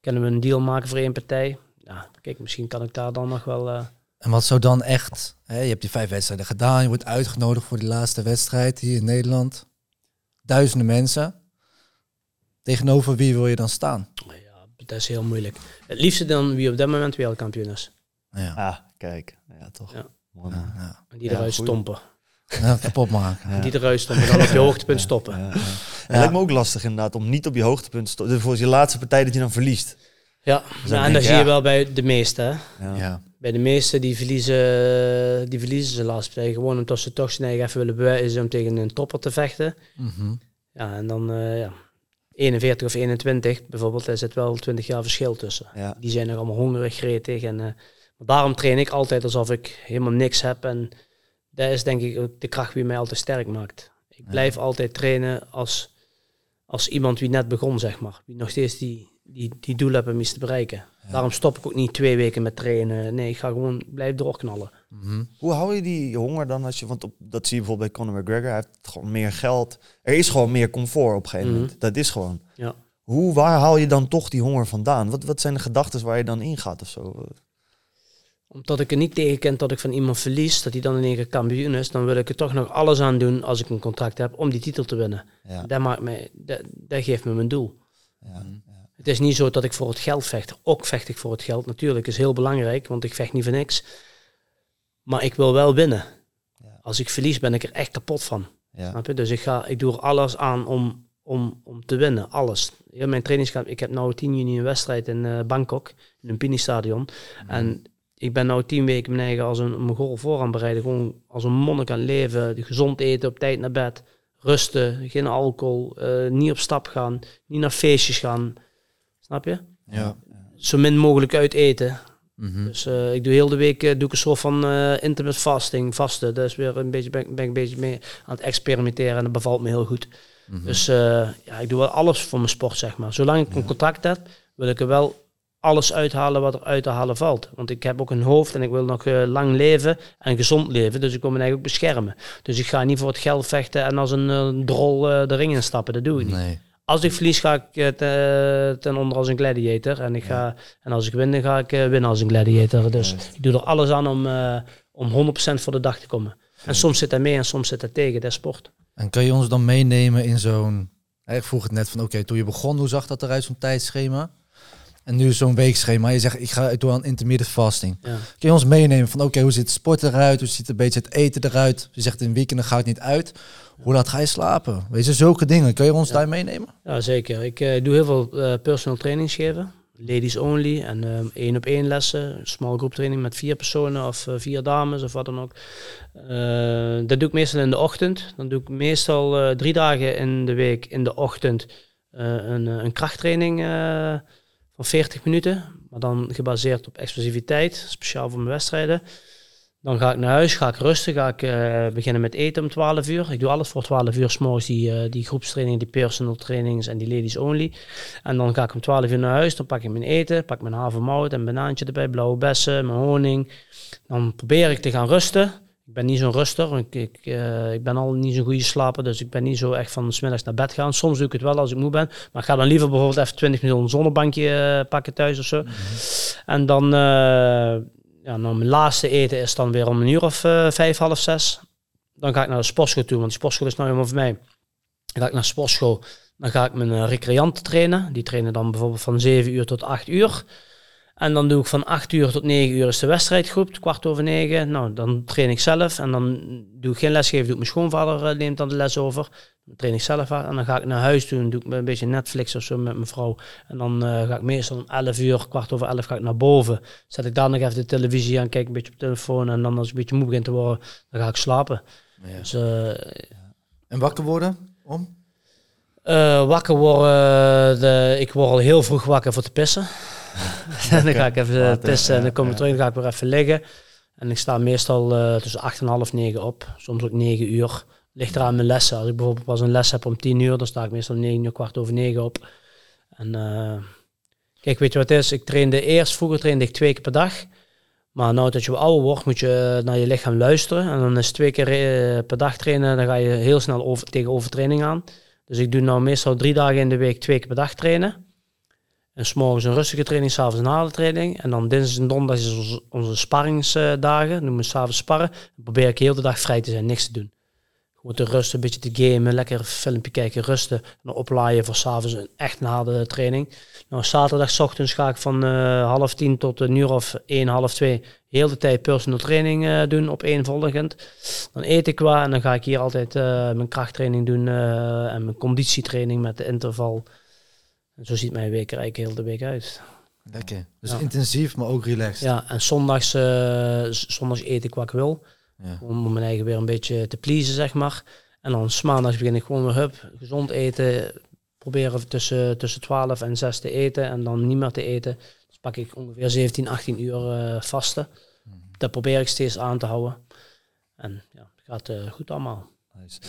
Kunnen we een deal maken voor één partij? Ja, kijk, misschien kan ik daar dan nog wel... Uh... En wat zou dan echt... Hè, je hebt die vijf wedstrijden gedaan, je wordt uitgenodigd voor die laatste wedstrijd hier in Nederland. Duizenden mensen. Tegenover wie wil je dan staan? Ja, dat is heel moeilijk. Het liefste dan wie op dat moment wereldkampioen is. Ja, ah, kijk. Ja, toch. Ja. Mooi, ja, ja. En die eruit stompen. Ja, kapot maken. Ja. Die eruit stompen, dan op je hoogtepunt stoppen. Ja, ja. Het lijkt me ook lastig inderdaad om niet op je hoogtepunt te stoppen. Dus voor je laatste partij dat je dan verliest. Ja, dus ja en dat zie je wel bij de meeste. Ja. ja. Bij de meeste die verliezen, die verliezen ze laatst partij. Gewoon omdat ze toch zijn eigen even willen bewijzen om tegen een topper te vechten. Mm -hmm. Ja, en dan uh, ja, 41 of 21 bijvoorbeeld, daar zit wel 20 jaar verschil tussen. Ja. Die zijn er allemaal hongerig, gretig. En, uh, maar daarom train ik altijd alsof ik helemaal niks heb. En dat is denk ik ook de kracht die mij altijd sterk maakt. Ik blijf ja. altijd trainen als, als iemand wie net begon, zeg maar. Wie nog steeds die, die, die doel hebben om iets te bereiken. Ja. Daarom stop ik ook niet twee weken met trainen. Nee, ik ga gewoon blijven doorknallen. Mm -hmm. Hoe hou je die honger dan als je, want op, dat zie je bijvoorbeeld bij Conor McGregor, hij heeft gewoon meer geld. Er is gewoon meer comfort op een gegeven moment. Mm -hmm. Dat is gewoon. Ja. Hoe, waar haal je dan toch die honger vandaan? Wat, wat zijn de gedachten waar je dan ingaat of zo? Omdat ik er niet tegen ken dat ik van iemand verlies, dat hij dan in één keer kampioen is, dan wil ik er toch nog alles aan doen als ik een contract heb om die titel te winnen. Ja. Dat, maakt mij, dat, dat geeft me mijn doel. Ja. Het is niet zo dat ik voor het geld vecht. Ook vecht ik voor het geld. Natuurlijk is heel belangrijk, want ik vecht niet voor niks. Maar ik wil wel winnen. Ja. Als ik verlies, ben ik er echt kapot van. Ja. Snap je? Dus ik, ga, ik doe er alles aan om, om, om te winnen. Alles. Heel mijn trainingskamp. Ik heb nu 10 juni een wedstrijd in eh, Bangkok, in een Lumpini stadion. En ik ben nu tien weken mijn eigen als een Mongool voor aan bereiden. Gewoon als een monnik aan leven. Gezond eten, op tijd naar bed. Rusten, geen alcohol. eh, niet op stap gaan. Niet naar feestjes gaan. Snap je? Ja. Zo min mogelijk uit eten. Mhm. Dus eh, ik doe heel de week eh, doe ik een soort van eh intermittent fasting, vasten. Dat is weer een beetje, ben, ben ik een beetje mee aan het experimenteren en dat bevalt me heel goed. Mhm. Dus ja, ik doe wel alles voor mijn sport, zeg maar. Zolang ik een contact heb, wil ik er wel alles uithalen wat er uit te halen valt. Want ik heb ook een hoofd en ik wil nog lang leven en gezond leven. Dus ik wil me eigenlijk ook beschermen. Dus ik ga niet voor het geld vechten en als een drol de ring instappen. Dat doe ik niet. Nee. Als ik verlies, ga ik eh, te- ten onder als een gladiator. En, ik ga, en als ik win, dan ga ik eh, winnen als een gladiator. Dus ik doe er alles aan om, eh, om 100% voor de dag te komen. En soms zit hij mee en soms zit hij tegen. Dat sport. En kan je ons dan meenemen in zo'n... Ik vroeg het net van, oké, toen je begon, hoe zag dat eruit, zo'n tijdschema? En nu zo'n weekschema. Je zegt, ik ga doe aan intermittent fasting. Ja. Kun je ons meenemen van, oké, hoe ziet het sport eruit? Hoe ziet een beetje het eten eruit? Je zegt, in weekenden ga ik niet uit. Hoe laat ga je slapen? Weet je, zulke dingen. Kun je ons daar meenemen? Ja, zeker. Ik eh, doe heel veel eh, personal trainings geven. Ladies only en eh, één op één lessen. Small group training met vier personen of vier dames of wat dan ook. Dat doe ik meestal in de ochtend. Dan doe ik meestal drie dagen in de week in de ochtend een, een krachttraining van 40 minuten. Maar dan gebaseerd op explosiviteit, speciaal voor mijn wedstrijden. Dan ga ik naar huis, ga ik rusten, ga ik eh, beginnen met eten om 12 uur. Ik doe alles voor 12 uur, 's morgens die, eh, die groepstraining, die personal trainings en die ladies only. En dan ga ik om 12 uur naar huis, dan pak ik mijn eten, pak mijn havermout en banaantje erbij, blauwe bessen, mijn honing. Dan probeer ik te gaan rusten. Ik ben niet zo'n ruster, ik, ik, eh, ik ben al niet zo'n goede slaper, dus ik ben niet zo echt van 's middags naar bed gaan. Soms doe ik het wel als ik moe ben, maar ik ga dan liever bijvoorbeeld even 20 minuten een zonnebankje eh, pakken thuis of zo. En dan, eh, ja, nou, mijn laatste eten is dan weer om een uur of vijf, half zes. Dan ga ik naar de sportschool toe, want de sportschool is nou helemaal voor mij. Dan ga ik naar de sportschool, dan ga ik mijn recreanten trainen. Die trainen dan bijvoorbeeld van 7 uur tot 8 uur. En dan doe ik van 8 uur tot 9 uur is de wedstrijdgroep, kwart over 9. Nou, dan train ik zelf en dan doe ik geen lesgeven, doe ik mijn schoonvader eh, neemt dan de les over. Dan train ik zelf aan en dan ga ik naar huis toe en doe ik een beetje Netflix of zo met mijn vrouw. En dan eh, ga ik meestal om 11 uur, kwart over 11 ga ik naar boven. Zet ik daar nog even de televisie aan, kijk een beetje op de telefoon en dan als ik een beetje moe begin te worden, dan ga ik slapen. Dus eh, En wakker worden? Om? wakker worden, de, ik word al heel vroeg wakker voor te pissen. En dan ga ik even eh, pissen en dan kom ik terug, dan ga ik weer even liggen. En ik sta meestal eh, tussen 8 en half 9 op, soms ook 9 uur. Ligt eraan mijn lessen. Als ik bijvoorbeeld pas een les heb om 10 uur, dan sta ik meestal 9 uur, kwart over 9 op. En eh, kijk, weet je wat het is? Ik trainde eerst, vroeger trainde ik twee keer per dag. Maar nou dat je ouder wordt, moet je naar je lichaam luisteren. En dan is twee keer per dag trainen, dan ga je heel snel over, tegen overtraining aan. Dus ik doe nou meestal drie dagen in de week twee keer per dag trainen. En s'morgens een rustige training, s'avonds een harde training. En dan dinsdag en donderdag is onze, onze sparringsdagen. Doen we s'avonds sparren. Dan probeer ik heel de dag vrij te zijn, niks te doen. Gewoon te rusten, een beetje te gamen, lekker een filmpje kijken, rusten. En dan oplaaien voor s'avonds een echt een harde training. Nou, zaterdag 's ochtends ga ik van eh, half tien tot een uur of één, half twee heel de tijd personal training eh, doen op één volgend. Dan eet ik wat en dan ga ik hier altijd eh, mijn krachttraining doen en mijn conditietraining met de interval. En zo ziet mijn week er eigenlijk heel de week uit. Lekker. Dus Ja. intensief, maar ook relaxed. Ja, en zondags, z- zondags eet ik wat ik wil. Ja. Om mijn eigen weer een beetje te pleasen, zeg maar. En dan 's maandags begin ik gewoon weer hup, gezond eten. Proberen tussen, tussen 12 en 6 te eten en dan niet meer te eten. Dus pak ik ongeveer 17, 18 uur eh vasten. Dat probeer ik steeds aan te houden. En ja, het gaat eh, goed allemaal. Nice.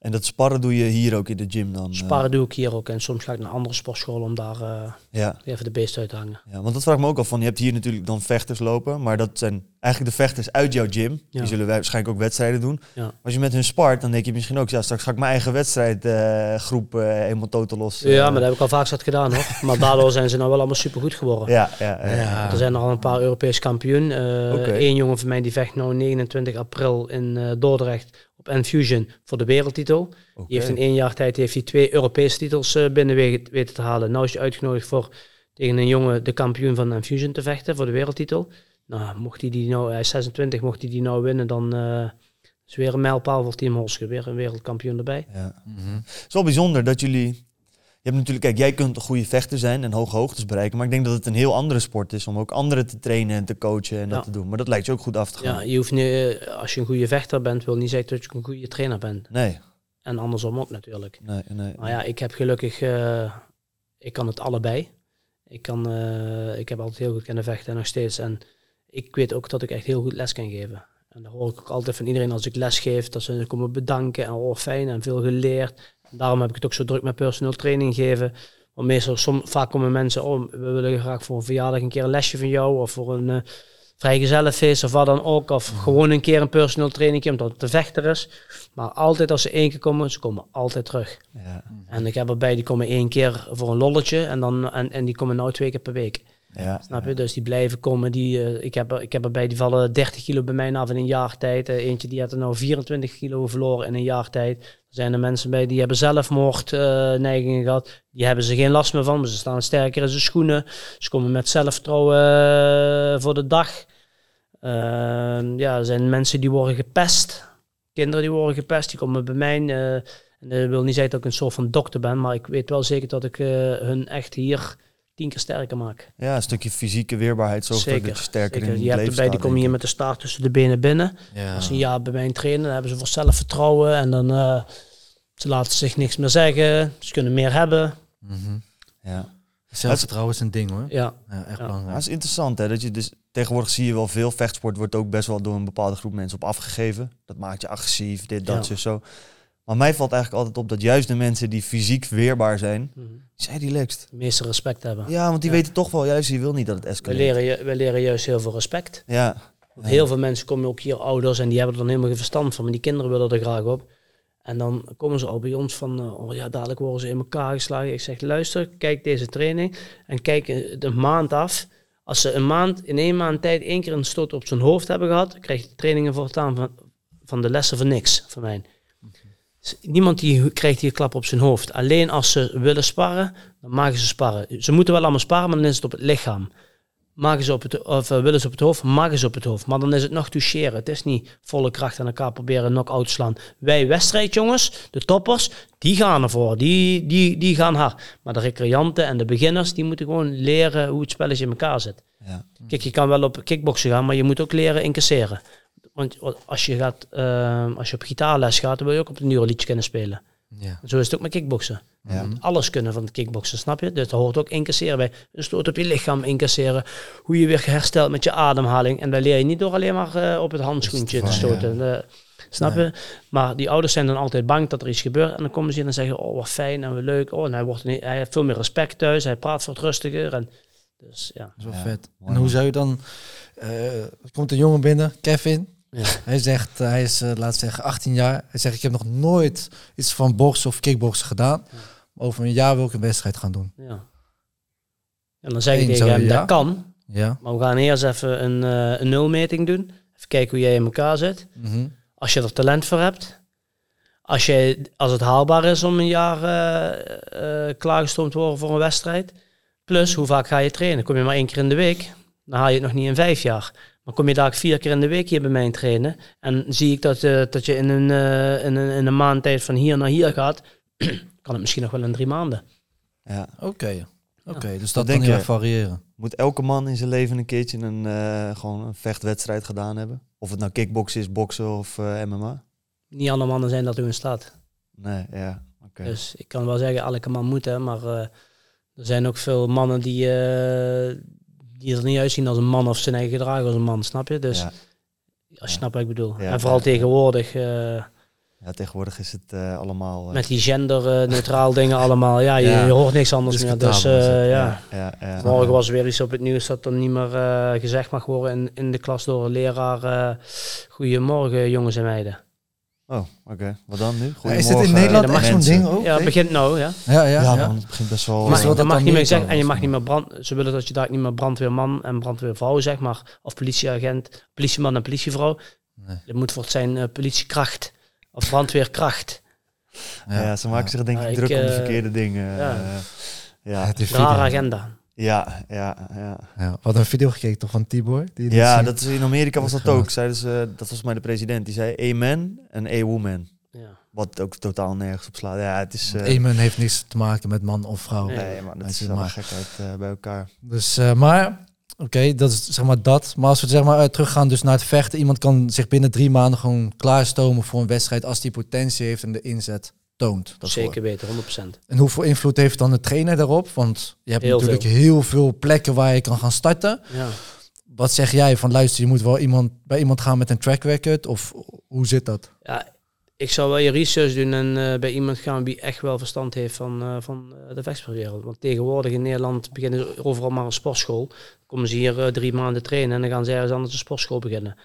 En dat sparren doe je hier ook in de gym dan? eh? Sparren doe ik hier ook en soms ga ik naar andere sportscholen om daar eh, Ja. even de beest uit te hangen. ja, want dat vraag ik me ook al van. Je hebt hier natuurlijk dan vechters lopen, maar dat zijn eigenlijk de vechters uit jouw gym. Ja. Die zullen wij waarschijnlijk ook wedstrijden doen. Ja. Als je met hun spart, dan denk je misschien ook, ja, straks ga ik mijn eigen wedstrijdgroep eh helemaal totaal los. eh, Ja, maar dat heb ik al vaak zat gedaan hoor. Maar daardoor zijn ze nou wel allemaal supergoed geworden. ja, ja, ja. Er zijn al een paar Europees kampioen. Eh Oké. Eén jongen van mij die vecht nu 29 april in eh, Dordrecht op Enfusion voor de wereldtitel. Die heeft in één jaar tijd heeft hij twee Europese titels eh, binnen we- weten te halen. Nou is hij uitgenodigd voor tegen een jongen de kampioen van Enfusion te vechten voor de wereldtitel. Nou, mocht hij die nou, hij is 26, mocht hij die nou winnen, dan eh, is weer een mijlpaal voor Team Holske. Weer een wereldkampioen erbij. Ja. Het is wel bijzonder dat jullie... Je hebt natuurlijk, kijk, jij kunt een goede vechter zijn en hoge hoogtes bereiken. Maar ik denk dat het een heel andere sport is om ook anderen te trainen en te coachen en dat te doen. Maar dat lijkt je ook goed af te gaan. Ja, je hoeft niet, eh, als je een goede vechter bent, wil niet zeggen dat je een goede trainer bent. Nee, En andersom ook natuurlijk. nee, nee. Maar ja, ik heb gelukkig, eh, ik kan het allebei. Ik, kan, ik heb altijd heel goed kunnen vechten en nog steeds. En ik weet ook dat ik echt heel goed les kan geven. En dat hoor ik ook altijd van iedereen als ik les geef, dat ze komen bedanken en oh fijn en veel geleerd. En daarom heb ik het ook zo druk met personal training geven. Want meestal, som, vaak komen mensen, oh we willen graag voor een verjaardag een keer een lesje van jou of voor een uh, vrijgezellenfeest of wat dan ook. Of gewoon een keer een personal training omdat het een vechter is. Maar altijd als ze één keer komen, ze komen altijd terug. Ja, En ik heb erbij, die komen één keer voor een lolletje en, dan, en, en die komen nou twee keer per week. Ja. Snap je? Dus die blijven komen. Die, eh, ik, heb, er- ik heb erbij, die vallen 30 kilo bij mij af in een jaar tijd. Eh, eentje die had er nou 24 kilo verloren in een jaar tijd. Er zijn er mensen bij die hebben zelfmoordneigingen neigingen gehad. Die hebben ze geen last meer van, maar ze staan sterker in zijn schoenen. Ze komen met zelfvertrouwen eh, voor de dag. Ehm, ja, er zijn mensen die worden gepest. Kinderen die worden gepest, die komen bij mij. eh, en dat wil niet zeggen dat ik een soort van dokter ben, maar ik weet wel zeker dat ik eh, hun echt hier tien keer sterker maak. ja, een stukje fysieke weerbaarheid zorgt Zeker. dat je sterker zeker. in Je hebt leven erbij, die komen hier met de staart tussen de benen binnen. Ja. Als ze een jaar bij mij trainen, dan hebben ze voor zelfvertrouwen en dan eh, ze laten zich niks meer zeggen. Ze kunnen meer hebben. Mhm. Ja. Zelfvertrouwen is een ding hoor. Ja, Ja, echt Ja. Belangrijk. het is interessant hè, dat je dus tegenwoordig zie je wel veel vechtsport wordt ook best wel door een bepaalde groep mensen op afgegeven. Dat maakt je agressief, dit, dat, Ja. zo. Maar mij valt eigenlijk altijd op dat juist de mensen die fysiek weerbaar zijn, die zijn relaxed. de meeste respect hebben. Ja, want die Ja. weten toch wel juist, je wil niet dat het We, escaleert. leren, ju- we leren juist heel veel respect. Ja, Want heel veel mensen komen ook hier ouders en die hebben er dan helemaal geen verstand van, maar die kinderen willen er graag op. En dan komen ze al bij ons van, eh, oh ja, dadelijk worden ze in elkaar geslagen. Ik zeg, luister, kijk deze training en kijk eh, de maand af. Als ze een maand, in één maand tijd één keer een stoot op zijn hoofd hebben gehad, krijg je de trainingen voortaan van, van de lessen voor niks, van mij. Niemand die krijgt hier klap op zijn hoofd. Alleen als ze willen sparren, dan mogen ze sparren. Ze moeten wel allemaal sparren, maar dan is het op het lichaam. Maken ze op het, of eh, willen ze op het hoofd, maken ze op het hoofd. Maar dan is het nog toucheren. Het is niet volle kracht aan elkaar proberen knock-out te slaan. Wij wedstrijdjongens, de toppers, die gaan ervoor. Die, die, die gaan hard. Maar de recreanten en de beginners, die moeten gewoon leren hoe het spelletje in elkaar zit. ja. Kijk, je kan wel op kickboksen gaan, maar je moet ook leren incasseren. Want als je, gaat, eh, als je op gitaarles gaat, dan wil je ook op een urenliedje kunnen spelen. Ja. Zo is het ook met kickboksen. Ja. Alles kunnen van het kickboksen, snap je? Dus daar hoort ook incasseren bij. Een stoot op je lichaam incasseren. Hoe je weer herstelt met je ademhaling. En dat leer je niet door alleen maar eh, op het handschoentje te stoten. Eh, snap je? Maar die ouders zijn dan altijd bang dat er iets gebeurt. En dan komen ze hier en zeggen, oh wat fijn en wat leuk. Oh, en hij, wordt, niet- hij heeft veel meer respect thuis. Hij praat wat rustiger. En, dus ja. Dat is wel Ja, vet. En hoe zou je dan... eh, er komt een jongen binnen, Kevin. Ja. Hij zegt, eh, hij is, eh, laat zeggen, 18 jaar. Hij zegt, ik heb nog nooit iets van boksen of kickboksen gedaan. Over een jaar wil ik een wedstrijd gaan doen. ja. En dan zeg ik tegen hem, ja? dat kan. Ja. Maar we gaan eerst even een, eh, een nulmeting doen. Even kijken hoe jij in elkaar zit. Mhm. Als je er talent voor hebt. Als, je, als het haalbaar is om een jaar eh, klaargestoomd te worden voor een wedstrijd. Plus, hoe vaak ga je trainen? Kom je maar één keer in de week, dan haal je het nog niet in vijf jaar. Maar kom je daar vier keer in de week hier bij mij trainen. En zie ik dat, eh, dat je in een, eh, in, een, in een maand tijd van hier naar hier gaat. kan het misschien nog wel in drie maanden. ja. Oké. Oké, dus dat denk heel je? variëren. Moet elke man in zijn leven een keertje een, eh, gewoon een vechtwedstrijd gedaan hebben? Of het nou kickboksen is, boksen of eh, MMA? Niet alle mannen zijn daartoe in staat. Nee, ja. Oké. Dus ik kan wel zeggen, elke man moet, hè, maar eh, er zijn ook veel mannen die, eh, die er niet uitzien als een man of zijn eigen gedrag als een man, snap je? Dus Ja. als je snapt wat ik bedoel. En vooral tegenwoordig, eh, Ja, tegenwoordig is het eh, allemaal... eh, Met die gender-neutraal dingen allemaal. Ja, je, Ja. je hoort niks anders meer. Dus ja. ja, ja. Morgen was er weer iets op het nieuws dat er niet meer gezegd mag worden in, in de klas door een leraar. Goedemorgen, jongens en meiden. Oh, oké. Wat dan nu? Ja, is dit in Nederland echt zo'n ding ook? Ja, het begint nou, ja. Ja, ja, Ja, ja. man, het begint best wel... Maar dat mag niet meer zeggen, en je mag niet meer brand. Ze willen dat je daar niet meer brandweerman en brandweervrouw zegt, maar of politieagent, politieman en politievrouw. Nee. Het moet voor het zijn eh, politiekracht of brandweerkracht. Ja, ze maken zich denk Ja, ik ik, druk om de eh, verkeerde dingen. ja. ja. Het is Rare agenda. Ja, ja, ja. Ja, wat een video gekeken toch van Tibor? Die Ja, dat is, in Amerika was Dat ook. Zeiden ze, dat was mij de president. Die zei amen en a woman. Ja. Wat ook totaal nergens op slaat. Ja, het is... eh, Amen heeft niks te maken met man of vrouw. Nee. nee, man, dat is maar- gekheid eh, bij elkaar. Dus, eh, maar, oké, dat is zeg maar dat. Maar als we zeg maar teruggaan dus naar het vechten. Iemand kan zich binnen drie maanden gewoon klaarstomen voor een wedstrijd als die potentie heeft en de inzet toont. daarvoor. Zeker weten, 100%. En hoeveel invloed heeft dan de trainer daarop? Want je hebt Heel natuurlijk heel veel plekken waar je kan gaan starten. Ja. Wat zeg jij van luister, je moet wel iemand, bij iemand gaan met een track record? Of hoe zit dat? ja, ik zou wel je research doen en eh, bij iemand gaan die echt wel verstand heeft van, eh, van eh, de vechtsportwereld. Want tegenwoordig in Nederland beginnen ze overal maar een sportschool. Dan komen ze hier drie maanden trainen en dan gaan ze ergens anders een sportschool beginnen.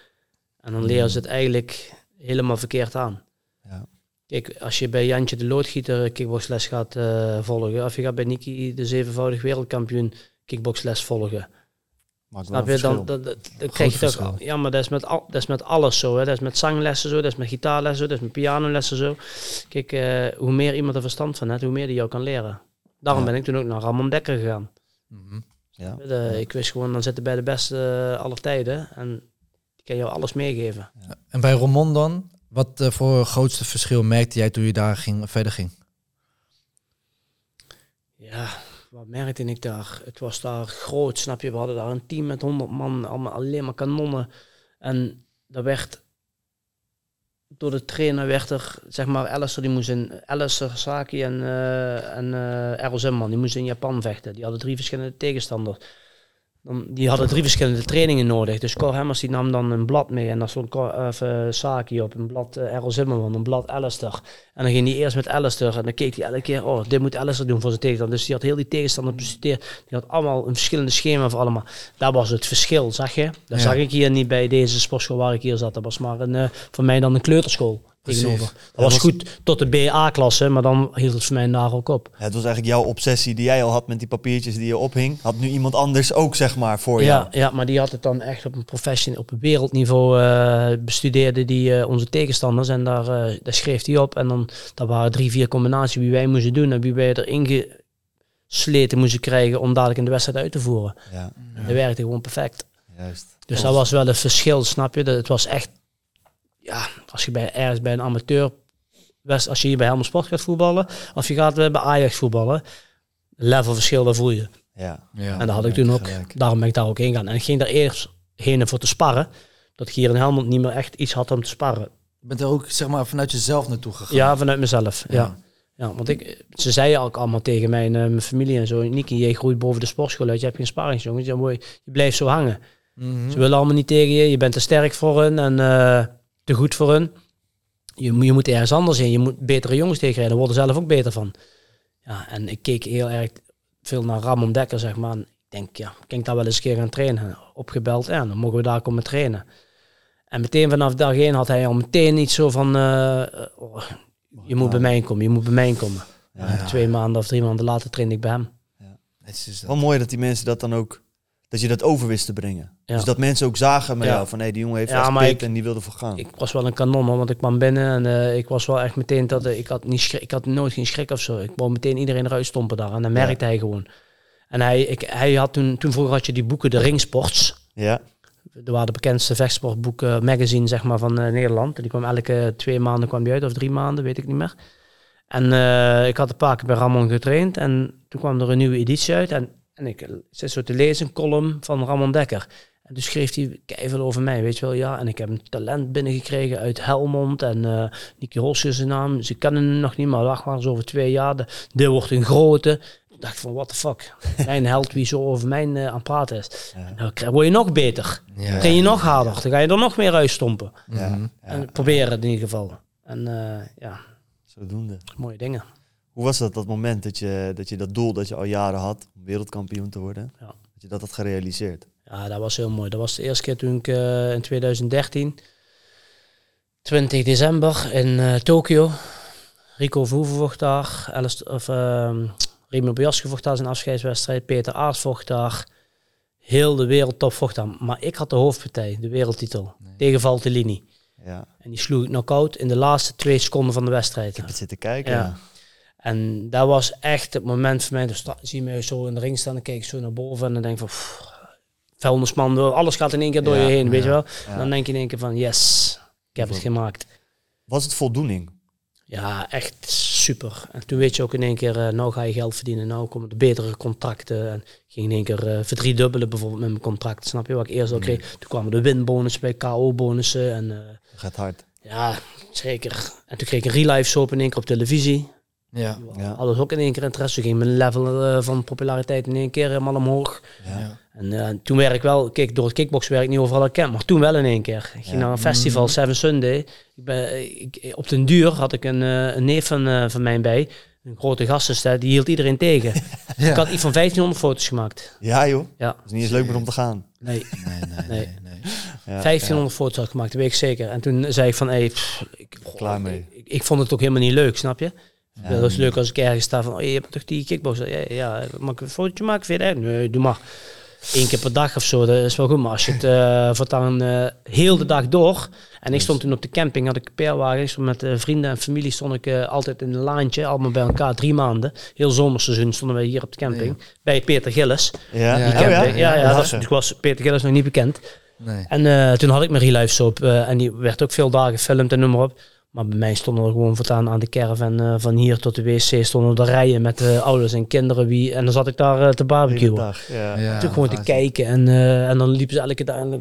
En dan leren ze het eigenlijk helemaal verkeerd aan. Ja. Kijk, als je bij Jantje de Loodgieter kickboxles gaat eh, volgen, of je gaat bij Niki de zevenvoudig wereldkampioen kickboxles volgen, Maakt wel je? Dan, verschil. dan, dan, dan krijg je toch... Ja, maar dat is, met al, dat is met alles zo. Hè. Dat is met zanglessen zo, dat is met gitaarlessen zo, dat is met pianolessen zo. Kijk, eh, hoe meer iemand er verstand van heeft, hoe meer die jou kan leren. Daarom Ja. ben ik toen ook naar Ramon Dekker gegaan. ja. Eh, ik wist gewoon, dan zitten bij de beste uh, aller tijden. En die kan jou alles meegeven. En bij Ramon dan, wat eh, voor grootste verschil merkte jij toen je daar ging, verder ging? Ja, wat merkte ik daar? Het was daar groot, snap je? We hadden daar een team met 100 man, allemaal alleen maar kanonnen. En dat werd door de trainer werd er, zeg maar, Alistair die moest in, Alistair Saki en, eh en eh Errol Zimmerman, die moesten in Japan vechten. Die hadden drie verschillende tegenstanders. Dan, die hadden drie verschillende trainingen nodig. Dus Cor Hemmers die nam dan een blad mee en daar stond Cor, of, eh, Saki op, een blad uh, Errol Zimmerman, een blad Alistair. En dan ging hij eerst met Alistair en dan keek hij elke keer, oh, dit moet Alistair doen voor zijn tegenstander. Dus die had heel die tegenstander bestudeerd. Die had allemaal een verschillende schema voor allemaal. Daar was het verschil, zag je? Dat Ja. zag ik hier niet bij deze sportschool waar ik hier zat. Dat was maar een, eh, voor mij dan een kleuterschool Precies. Dat Ja, was was- goed tot de BA-klasse, maar dan hield het voor mij daar ook op. Ja, het was eigenlijk jouw obsessie die jij al had met die papiertjes die je ophing. Had nu iemand anders ook, zeg maar, voor jou. Ja, ja, maar die had het dan echt op een profession, op een wereldniveau eh, bestudeerde die eh, onze tegenstanders. En daar, eh, daar schreef hij op. En dan dat waren drie, vier combinaties wie wij moesten doen en wie wij erin gesleten moesten krijgen om dadelijk in de wedstrijd uit te voeren. Ja, Dat werkte gewoon perfect. juist. Dus dat was wel een verschil, snap je? Dat het was echt, ja, als je bij, ergens bij een amateur, als je hier bij Helmond Sport gaat voetballen, of je gaat bij Ajax voetballen, level verschil, dat voel je. Ja, Ja. En dat had ik toen ook, gelijk. daarom ben ik daar ook heen gegaan. En ik ging daar eerst heen voor te sparren, dat ik hier in Helmond niet meer echt iets had om te sparren. Je bent er ook zeg maar vanuit jezelf naartoe gegaan. Ja, vanuit mezelf, ja. Ja. ja. want ik, ze zeiden ook allemaal tegen mij, en, eh, mijn familie en zo, Niki, jij groeit boven de sportschool uit, je hebt geen sparringsjongen, je, je blijft zo hangen. Mhm. Ze willen allemaal niet tegen je. Je bent te sterk voor hun en eh, te goed voor hun. Je, moet- je moet ergens anders in. Je moet betere jongens tegenrijden. Daar worden ze zelf ook beter van. Ja, en ik keek heel erg veel naar Ramon Dekker, zeg maar. En ik denk, ja, kan ik daar wel eens een keer gaan trainen? Opgebeld, ja, dan mogen we daar komen trainen. En meteen vanaf dag één had hij al meteen iets zo van... eh, oh, je moet bij mij komen, je moet bij mij komen. Ja, En Twee maanden of drie maanden later trainde ik bij hem. Het is dat. Wel mooi dat die mensen dat dan ook, dat je dat over wist te brengen. Ja. Dus dat mensen ook zagen met Ja. jou van, hé, die jongen heeft Ja, echt ik- en die wilde voor gaan. Ik was wel een kanon, hoor, want ik kwam binnen en eh, ik was wel echt meteen dat eh, ik had niet schrik, ik had nooit geen schrik of zo. Ik wou meteen iedereen eruit stompen daar en dan merkte hij gewoon. En hij, ik, hij had toen, toen vroeger had je die boeken, de Ringsports. ja, Dat waren de bekendste vechtsportboeken, magazine zeg maar van eh, Nederland. Die kwam elke twee maanden kwam die uit, of drie maanden, weet ik niet meer. En eh, ik had een paar keer bij Ramon getraind en toen kwam er een nieuwe editie uit. En, en ik zit zo te lezen, een column van Ramon Dekker. En toen schreef hij keihard over mij, weet je wel. Ja, en ik heb een talent binnengekregen uit Helmond. En eh Nicky Holsje is zijn naam. Ze kennen hem nog niet, maar wacht maar eens over twee jaar. De- Dit wordt een grote. Ik dacht van, what the fuck. Mijn held wie zo over mij eh, aan het praten is. Ja. Nou, krijg- word je nog beter. Ja. Train je nog harder. Dan ga je er nog meer uitstompen. ja, Mhm. ja. En proberen het in ieder geval. En eh, ja, Zodoende. mooie dingen. Hoe was dat, dat moment dat je dat, je dat doel dat je al jaren had, wereldkampioen te worden, Ja. dat je dat had gerealiseerd? Ja, dat was heel mooi. Dat was de eerste keer toen ik eh, in 2013, 20 december in eh Tokio, Rico Verhoeven vocht daar, Alice, of, ehm Remy Bojaske vocht daar zijn afscheidswedstrijd, Peter Aert vocht daar, heel de wereldtop vocht daar. Maar ik had de hoofdpartij, de wereldtitel, tegen Valtellini. Ja, En die sloeg ik knock-out in de laatste twee seconden van de wedstrijd. ik heb het zitten kijken. Ja. En dat was echt het moment voor mij. Dus zie je me zo in de ring staan, dan kijk ik zo naar boven en dan denk ik van... pff, vuilnisman, alles gaat in één keer door Ja, je heen, weet je wel. dan denk je in één keer van, yes, ik heb het gemaakt. Was het voldoening? Ja, echt super. En toen weet je ook in één keer, eh, nou ga je geld verdienen, nou komen de betere contracten. En ging in één keer eh verdriedubbelen bijvoorbeeld met mijn contract, snap je, wat ik eerst al kreeg. Toen kwamen de winbonussen bij, KO-bonussen en... eh, gaat hard. ja, zeker. En toen kreeg ik een real life soap in één keer op televisie. Ja. Ja. Alles ook in één keer interesse. Toen ging mijn level eh, van populariteit in één keer helemaal omhoog. Ja. En eh, toen werd ik wel, kijk, door het kickbox werd ik niet overal herkend, maar toen wel in één keer. Ik ging naar een festival, Seven Sunday. Ik ben, ik, op den duur had ik een, eh, een neef van, eh, van mij bij, een grote gastenstad, die hield iedereen tegen. Ja. Ik had iets van 1500 foto's gemaakt. Ja joh, Ja, dat is niet eens leuk meer om te gaan. nee. Nee, nee, Nee. nee. nee. Ja, 1500 foto's had ik gemaakt, dat weet ik zeker. En toen zei ik van, hey, pff, ik, goh, Klaar mee. Ik, ik vond het ook helemaal niet leuk, snap je? Ja. Dat is leuk als ik ergens sta van, oh, je hebt toch die kickboxer? Ja, ja, mag ik een fotootje maken? Vind je dat? Nee, doe maar. Eén keer per dag of zo, dat is wel goed. Maar als je het eh voortaan eh heel de dag door... En ik stond toen op de camping, had ik een peerwagen. Ik stond met eh, vrienden en familie stond ik eh, altijd in een laantje. Allemaal bij elkaar, drie maanden. Heel zomerseizoen stonden wij hier op de camping. Bij Peter Gillis. Ja, Ja, Oh, Die camping. ja, ja, dat- ik was Peter Gillis nog niet bekend. nee. En eh, toen had ik mijn real life soap en die werd ook veel dagen gefilmd en noem maar op. Maar bij mij stonden er gewoon voortaan aan de caravan eh, van hier tot de wc stonden er rijen met eh, ouders en kinderen. Wie, en dan zat ik daar eh, te barbecuen. dag, ja. Ja, Toen gewoon te kijken en, eh, en dan liepen ze elke dag en,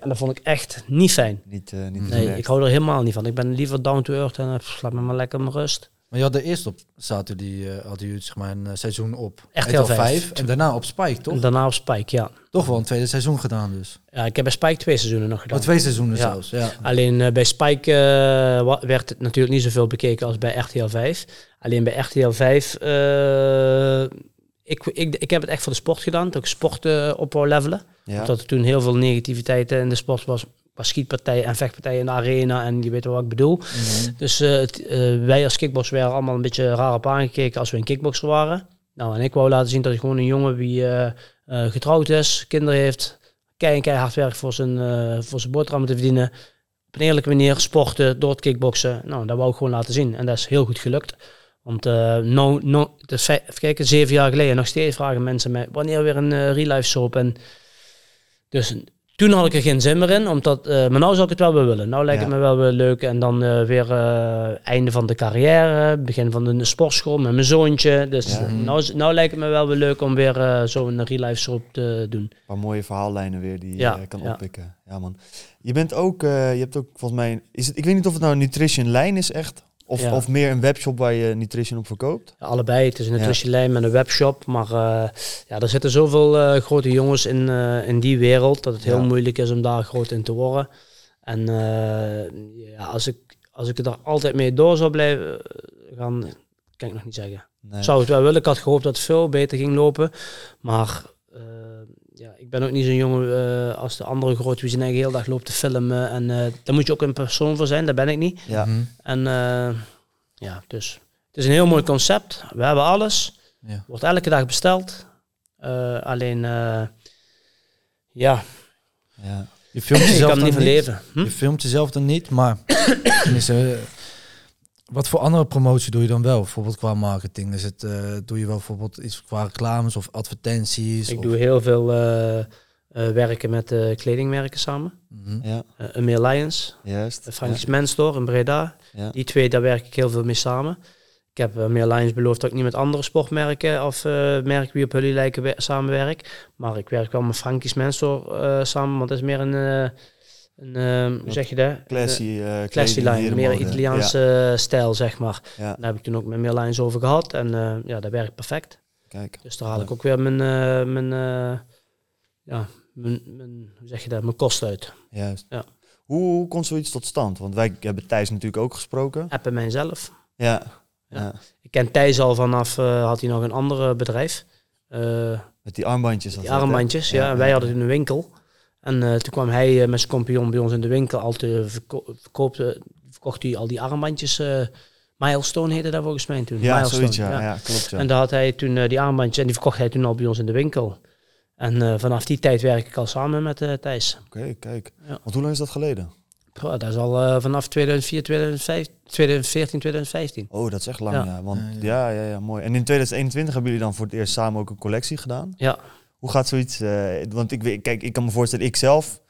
en dat vond ik echt niet fijn. Niet, eh niet Nee, direct. ik hou er helemaal niet van. Ik ben liever down to earth en uh, laat me maar lekker mijn rust. Maar je had er eerst op zaten die eh hadden jullie zeg maar een eh, seizoen op Echt RTL heel vijf. en daarna op Spike, toch? En daarna op Spike, ja. Toch wel een tweede seizoen gedaan dus. ja. Ik heb bij Spike twee seizoenen nog gedaan. Oh, twee seizoenen Ja. zelfs. Ja. Alleen eh, bij Spike werd het natuurlijk niet zoveel bekeken als bij RTL 5. Alleen bij RTL 5, eh, ik, ik, ik heb het echt voor de sport gedaan, dat ik sport eh, op wou levelen. Ja. Omdat er toen heel veel negativiteit in de sport was. Was schietpartijen en vechtpartijen in de arena en je weet wel wat ik bedoel. Dus eh, eh, wij als kickboxers werden allemaal een beetje raar op aangekeken als we een kickboxer waren. Nou, en ik wou laten zien dat ik gewoon een jongen die eh, getrouwd is, kinderen heeft, kei keihard werkt voor zijn, voor zijn boterham te verdienen. Op een eerlijke manier sporten door het kickboksen. Nou, dat wou ik gewoon laten zien. En dat is heel goed gelukt. Want eh no, no, vijf- even kijken, zeven jaar geleden, nog steeds vragen mensen mij wanneer weer een real life soap. En dus toen had ik er geen zin meer in, omdat, eh, maar nou zou ik het wel weer willen. Nou lijkt Ja. het me wel weer leuk. En dan eh, weer eh, einde van de carrière, begin van de sportschool met mijn zoontje. Dus Ja. nou, nou lijkt het me wel weer leuk om weer zo'n real life soap te doen. Een paar mooie verhaallijnen weer die je Ja, eh, kan ja. oppikken. Ja man. Je bent ook, je hebt ook volgens mij, is het, ik weet niet of het nou een nutrition lijn is echt. Of, Ja. of meer een webshop waar je nutrition op verkoopt. Ja, allebei. Het is een Ja. nutritielijn met een webshop. Maar eh, ja, er zitten zoveel eh, grote jongens in, eh, in die wereld dat het heel moeilijk is om daar groot in te worden. En ja, als, ik, als ik er altijd mee door zou blijven gaan, kan ik nog niet zeggen. Nee. Zou het wel willen. Ik had gehoopt dat het veel beter ging lopen. Maar ja, ik ben ook niet zo'n jongen eh, als de andere grote wie zijn eigen heel dag loopt te filmen. En eh daar moet je ook een persoon voor zijn. Dat ben ik niet. Ja, Mhm. En eh, ja, dus het is een heel mooi concept. We hebben alles. Ja. Wordt elke dag besteld. Eh, alleen, eh, ja, ja. Je filmt jezelf kan er dan niet van leven. Hm? Je filmt jezelf dan niet, maar tenminste, wat voor andere promotie doe je dan wel? Bijvoorbeeld qua marketing. Is het, eh, doe je wel bijvoorbeeld iets qua reclames of advertenties? Ik of- doe heel veel eh, eh, werken met eh, kledingmerken samen. Mhm. ja, Uh, Emil Lions, juist. Frankie's Men's Store in Breda. Ja. Die twee, daar werk ik heel veel mee samen. Ik heb uh, meer Lions beloofd dat ik niet met andere sportmerken of eh, merken wie op jullie lijken we- samenwerk. Maar ik werk wel met Frankie's Men's Store eh, samen, want dat is meer een, eh, een eh, hoe zeg je dat? Classy, eh eh, classy line, meer. Italiaanse eh, stijl, zeg maar. Ja, Daar heb ik toen ook met meer Lions over gehad en ja, dat werkt perfect. kijk. Dus daar haal ik ook weer mijn, eh, mijn, ja, mijn, mijn, hoe zeg je dat, mijn kosten uit. Juist. Ja. Hoe, komt zoiets tot stand? Want wij hebben Thijs natuurlijk ook gesproken. Appen mijzelf. Ja. Ja. ja. Ik ken Thijs al vanaf, had hij nog een ander bedrijf. Met die armbandjes. die dat, hè? armbandjes, ja. En wij hadden een winkel. En eh, toen kwam hij eh, met zijn compagnon bij ons in de winkel. Altijd verko verkoopte, verkocht hij al die armbandjes. eh, Milestone heette dat volgens mij toen. Ja, Milestone, zoiets, ja. ja. klopt, ja. En daar had hij toen die armbandjes en die verkocht hij toen al bij ons in de winkel. En vanaf die tijd werk ik al samen met Thijs. Oké, kijk. Ja. Want hoe lang is dat geleden? Dat is al vanaf 2004, 2005, 2014, 2015. Oh, dat is echt lang, ja. Ja. Want, ja, ja, ja, mooi. En in 2021 hebben jullie dan voor het eerst samen ook een collectie gedaan. Ja, Hoe gaat zoiets? eh, want ik weet, kijk, ik kan me voorstellen, ik zelf,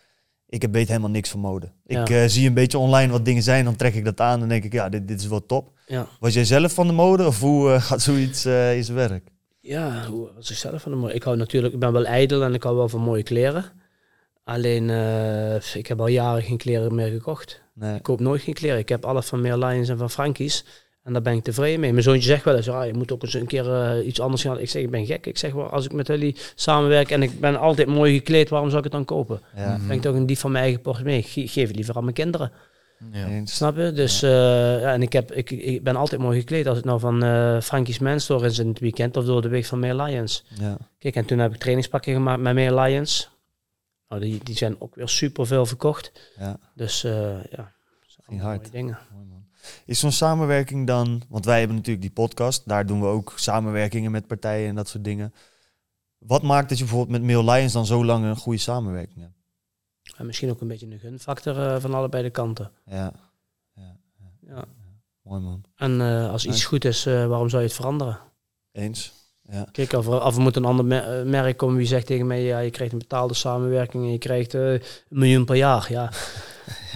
ik heb- weet helemaal niks van mode. Ik eh, zie een beetje online wat dingen zijn, dan trek ik dat aan en denk ik, ja, dit, dit is wel top. ja. Was jij zelf van de mode of hoe eh, gaat zoiets in zijn werk? Ja, hoe was ik zelf van de mooie? Ik hou natuurlijk, ik ben wel ijdel en ik hou wel van mooie kleren. Alleen, ik heb al jaren geen kleren meer gekocht. Nee. Ik koop nooit geen kleren. Ik heb alles van Meer Lions en van Frankies. En daar ben ik tevreden mee. Mijn zoontje zegt wel eens, ja, je moet ook eens een keer eh, iets anders gaan. Ik zeg, ik ben gek. Ik zeg, wel, als ik met jullie samenwerk en ik ben altijd mooi gekleed, waarom zou ik het dan kopen? Ja, Ben ik toch een dief van mijn eigen portemonnee. Ik ge- geef het liever aan mijn kinderen. Ja. Snap je? Dus eh, ja, en ik, heb, ik, ik ben altijd mooi gekleed. Als het nou van eh Frankie's Men's Store is in het weekend of door de week van Meer Lions. Ja. Kijk, en toen heb ik trainingspakken gemaakt met Meer Lions. Nou, die, die zijn ook weer super veel verkocht. Ja. Dus eh, ja, dat zijn hard. mooie dingen. Mooi. Is zo'n samenwerking dan, want wij hebben natuurlijk die podcast, daar doen we ook samenwerkingen met partijen en dat soort dingen. Wat maakt dat je bijvoorbeeld met Mail Lions dan zo lang een goede samenwerking hebt? En misschien ook een beetje een gunfactor eh, van allebei de kanten. Ja, Ja. mooi man. En eh, als iets goed is, eh, waarom zou je het veranderen? Eens. Ja. Kijk, of er, of er moet een ander eh, merk komen wie zegt tegen mij, ja, je krijgt een betaalde samenwerking en je krijgt eh, een miljoen per jaar. Ja,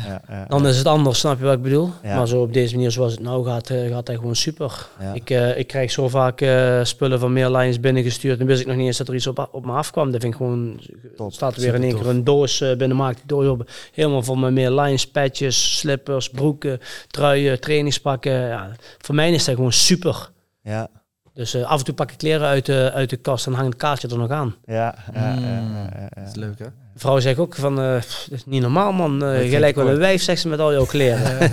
Ja, ja, dan is het anders, snap je wat ik bedoel? Ja. Maar zo op deze manier zoals het nou gaat, eh, gaat dat gewoon super. Ja. Ik, eh, ik krijg zo vaak eh, spullen van meer lines binnengestuurd en wist ik nog niet eens dat er iets op, op me afkwam. Dat vind ik gewoon, Top. staat er weer in één keer een doos binnen, maak ik door op. Helemaal van mijn meer lines, patches, slippers, broeken, truien, trainingspakken. Ja, voor mij is dat gewoon super. ja, Dus eh, af en toe pak ik kleren uit de, uit de kast en hang het kaartje er nog aan. ja, ja, Mm. ja, ja, ja. Dat is leuk, hè? De vrouw zegt ook van, eh, pff, dat is niet normaal man, Eh, lijkt wel een wijf, zegt ze met al jouw kleren.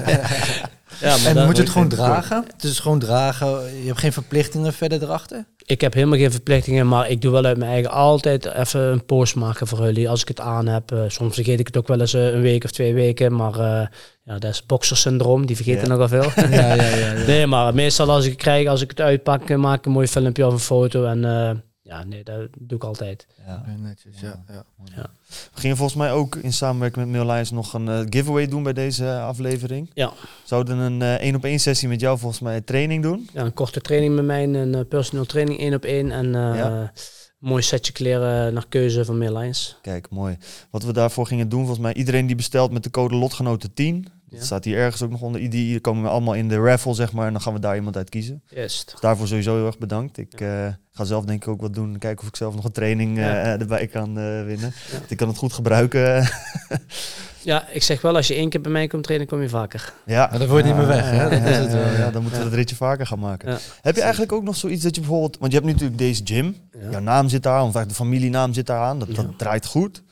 ja, maar En moet je het gewoon dragen? Het is gewoon dragen. Je hebt geen verplichtingen verder erachter? Ik heb helemaal geen verplichtingen, maar ik doe wel uit mijn eigen altijd even een post maken voor jullie als ik het aan heb. Soms vergeet ik het ook wel eens een week of twee weken, maar eh, ja, dat is boxersyndroom, die vergeten Ja. nogal veel. Ja, ja, ja. ja. nee, maar meestal als ik het krijg, als ik het uitpak, eh, maak ik een mooi filmpje of een foto en eh, ja, nee, dat doe ik altijd. Ja. Netjes, ja. ja. We gingen volgens mij ook in samenwerking met Mail Lions nog een eh, giveaway doen bij deze aflevering. Ja. Zouden een eh, één op één sessie met jou volgens mij training doen. Ja, een korte training met mij, een personal training één op één en eh, mooi setje kleren naar keuze van Midlines. Kijk, mooi. Wat we daarvoor gingen doen, volgens mij iedereen die bestelt met de code lotgenoten 10. Dat Ja. staat hier ergens ook nog onder. Die die komen we allemaal in de raffle, zeg maar. En dan gaan we daar iemand uit kiezen. Juist. Dus daarvoor sowieso heel erg bedankt. Ik eh, ga zelf denk ik ook wat doen. Kijken of ik zelf nog een training eh, Ja. erbij kan eh, winnen. Ja. Want Ik kan het goed gebruiken. Ja, ik zeg wel, als je één keer bij mij komt trainen, kom je vaker. ja. Maar dan word je niet meer weg, hè? Ja, Dat is ja, het wel, ja, ja. ja, dan moeten we Ja. dat ritje vaker gaan maken. Ja. Heb je eigenlijk ook nog zoiets dat je bijvoorbeeld... Want je hebt nu natuurlijk deze gym. Ja. Jouw naam zit daar aan. Of eigenlijk de familienaam zit daar aan. Dat, Ja. dat draait goed.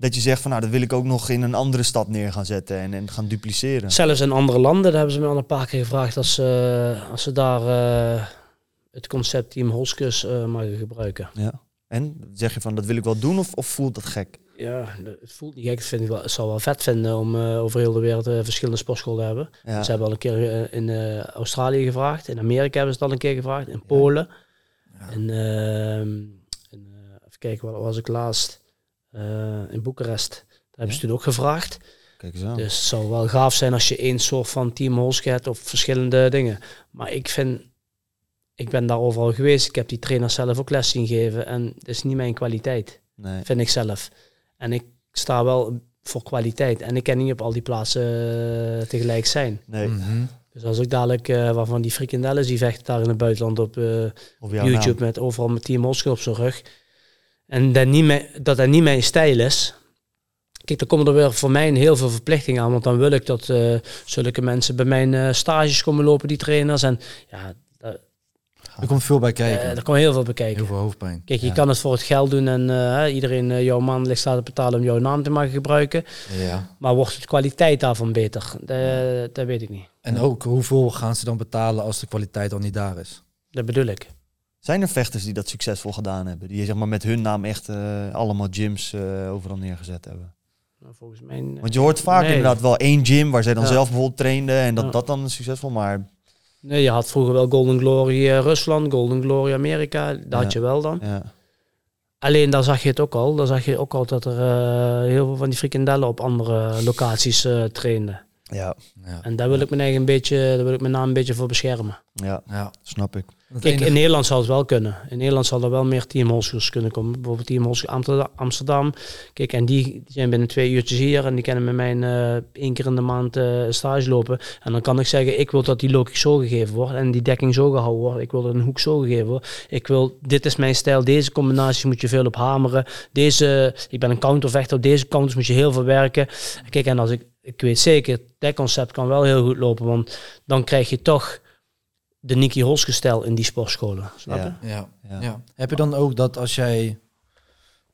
Dat je zegt van nou, dat wil ik ook nog in een andere stad neer gaan zetten. En, en gaan dupliceren. Zelfs in andere landen, daar hebben ze me al een paar keer gevraagd als, ze als ze daar eh, het concept Team Holskus eh mogen gebruiken. Ja. En zeg je van dat wil ik wel doen of, of voelt dat gek? Ja, het voelt niet gek. Het vind ik wel, het zou wel vet vinden om eh, over heel de wereld eh, verschillende sportscholen te hebben. Ja. Ze hebben al een keer eh, in eh, Australië gevraagd. In Amerika hebben ze het al een keer gevraagd. In Polen. En, ehm, eh, even kijken, waar was ik laatst? Eh, in Boekarest. Daar hebben ze toen ook gevraagd. Kijk eens aan. Dus het zou wel gaaf zijn als je één soort van Team Holske hebt of verschillende dingen. Maar ik vind, ik ben daar overal geweest. Ik heb die trainers zelf ook les zien geven. En dat is niet mijn kwaliteit, Nee. vind ik zelf. En ik sta wel voor kwaliteit. En ik kan niet op al die plaatsen eh, tegelijk zijn. Nee. Mhm. Dus als ik dadelijk eh, waarvan die frikandellen die vechten daar in het buitenland op eh, YouTube met overal met Team Holske op zijn rug. En dat, niet mijn, dat dat niet mijn stijl is. Kijk, dan komen er weer voor mij heel veel verplichtingen aan. Want dan wil ik dat eh, zulke mensen bij mijn eh, stages komen lopen, die trainers. En ja, dat, Er komt veel bij Eh, kijken. er komt heel veel bekijken. Heel veel hoofdpijn. Kijk, je Ja. kan het voor het geld doen en eh, iedereen eh, jouw maandelijk staat te betalen om jouw naam te mogen gebruiken. Ja. Maar wordt de kwaliteit daarvan beter? Dat, dat weet ik niet. En ook hoeveel gaan ze dan betalen als de kwaliteit al niet daar is? Dat bedoel ik. Zijn er vechters die dat succesvol gedaan hebben? Die zeg maar met hun naam echt eh, allemaal gyms eh, overal neergezet hebben? Nou, volgens mij. eh, Want je hoort vaak Nee. inderdaad wel één gym waar zij dan Ja. zelf bijvoorbeeld trainden en dat Ja. dat dan succesvol, maar Nee, je had vroeger wel Golden Glory Rusland, Golden Glory Amerika. Dat Ja. had je wel dan. ja. Alleen daar zag je het ook al. Daar zag je ook al dat er heel veel van die frikandellen op andere locaties trainden. Ja, Ja. En daar wil ik mijn eigen een beetje, daar wil ik mijn naam een beetje voor beschermen. ja, ja. snap ik. Kijk, enige- in Nederland zal het wel kunnen. In Nederland zal er wel meer teamholsters kunnen komen. Bijvoorbeeld Team Holster Amsterdam-. Kijk, en die, die zijn binnen twee uurtjes hier. En die kunnen met mij eh, één keer in de maand eh, stage lopen. En dan kan ik zeggen, ik wil dat die logic zo gegeven wordt. En die dekking zo gehouden wordt. Ik wil dat een hoek zo gegeven wordt. Ik wil, dit is mijn stijl. Deze combinaties moet je veel op hameren. Deze, ik ben een countervechter. Op deze counters moet je heel veel werken. Kijk, en als ik, ik weet zeker, dat concept kan wel heel goed lopen. Want dan krijg je toch de Nicky Holske stijl in die sportscholen. Snap je? Ja. Ja. Ja. Ja. Heb je dan ook dat als jij...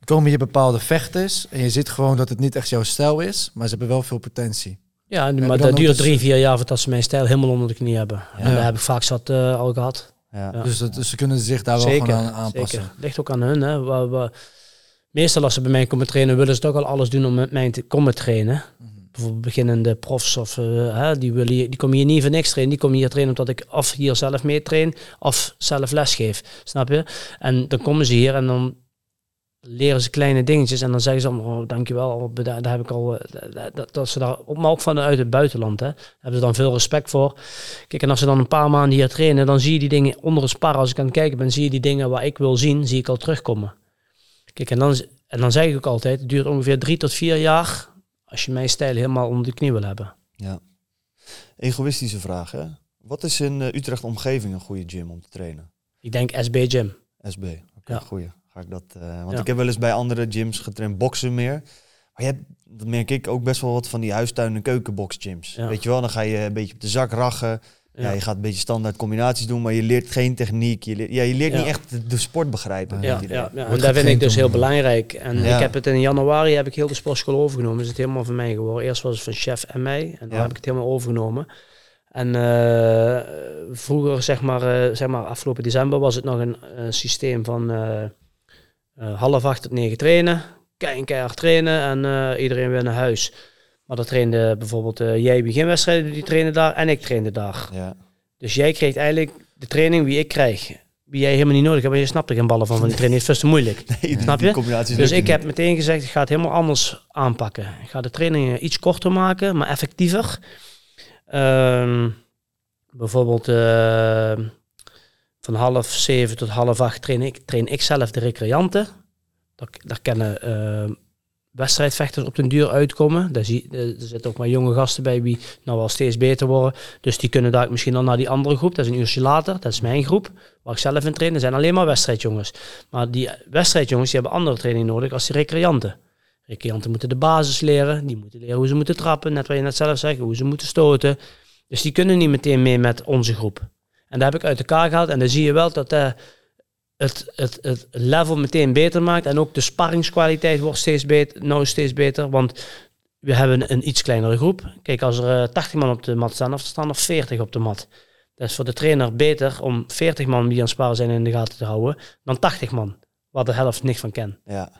komen hier bepaalde vechters en je ziet gewoon dat het niet echt jouw stijl is, maar ze hebben wel veel potentie. Ja, maar dan dat ook duurt drie, vier jaar voordat ze mijn stijl helemaal onder de knie hebben. En Ja. dat heb ik vaak zat eh, al gehad. Ja. Ja. Dus, dat, dus ze kunnen zich daar wel zeker, gewoon aan aanpassen. zeker. Ligt ook aan hun. Hè. Wa- wa- meestal als ze bij mij komen trainen, willen ze toch al alles doen om met mij te komen trainen. Mhm. Bijvoorbeeld beginnende profs of eh, die, willen, hier- die komen hier niet voor niks trainen. Die komen hier trainen omdat ik of hier zelf mee train of zelf les geef. Snap je? En dan komen ze hier en dan leren ze kleine dingetjes en dan zeggen ze allemaal, oh, dankjewel, daar heb ik al, eh, dat, dat, ze daar, maar ook vanuit het buitenland, hè, hebben ze dan veel respect voor. Kijk, en als ze dan een paar maanden hier trainen, dan zie je die dingen onder het sparren, als ik aan het kijken ben, zie je die dingen waar ik wil zien, zie ik al terugkomen. Kijk, en dan, en dan zeg ik ook altijd, het duurt ongeveer drie tot vier jaar, als je mijn stijl helemaal onder de knie wil hebben. Ja. Egoïstische vraag, hè? Wat is in eh, Utrecht omgeving een goede gym om te trainen? Ik denk SB Gym. SB. Oké, Ja. goeie. Ga ik dat, eh, want Ja. ik heb wel eens bij andere gyms getraind, boksen meer. Maar je hebt, dat merk ik ook best wel wat van die huistuin- en keukenbox-gyms. Ja. Weet je wel, dan ga je een beetje op de zak rachen. Ja. Ja. je gaat een beetje standaard combinaties doen, maar je leert geen techniek. Je leert, ja, je leert Ja. niet echt de, de sport begrijpen. Ja, ja, ja. en dat vind ik dus om- heel belangrijk. En Ja. ik heb het in januari heb ik heel de sportschool overgenomen. Is het helemaal van mij geworden. Eerst was het van chef en mij. En dan Ja. heb ik het helemaal overgenomen. En eh, vroeger, zeg maar, eh, zeg maar, afgelopen december was het nog een systeem van eh, eh, half acht tot negen trainen. Keihard, keihard trainen en eh, iedereen weer naar huis. Maar dat trainde bijvoorbeeld eh, jij beginwedstrijden, die trainde daar en ik trainde daar. Ja. Dus jij kreeg eigenlijk de training wie ik krijg. Wie jij helemaal niet nodig hebt, want je snapt er geen ballen van, want die training is veel te moeilijk. Nee, Snap je? Dus ik heb meteen gezegd, ik ga het helemaal anders aanpakken. Ik ga de trainingen iets korter maken, maar effectiever. Ehm, bijvoorbeeld eh, van half zeven tot half acht train ik, train ik zelf de recreanten. Daar, daar kennen eh, wedstrijdvechters op den duur uitkomen. Daar zie, eh, er zitten ook maar jonge gasten bij die nou wel steeds beter worden. Dus die kunnen daar misschien dan naar die andere groep. Dat is een uurtje later. Dat is mijn groep. Waar ik zelf in train. Dat zijn alleen maar wedstrijdjongens. Maar die wedstrijdjongens die hebben andere training nodig als die recreanten. Recreanten moeten de basis leren. Die moeten leren hoe ze moeten trappen. Net wat je net zelf zegt. Hoe ze moeten stoten. Dus die kunnen niet meteen mee met onze groep. En daar heb ik uit elkaar gehaald. En dan zie je wel dat eh, het, het, het level meteen beter maakt. En ook de sparringskwaliteit wordt steeds beter, nou steeds beter. Want we hebben een iets kleinere groep. Kijk, als er eh, 80 man op de mat staan, of er staan er 40 op de mat. Dat is voor de trainer beter om 40 man die aan het sparen zijn in de gaten te houden, dan 80 man, waar de helft niks van kent. Ja.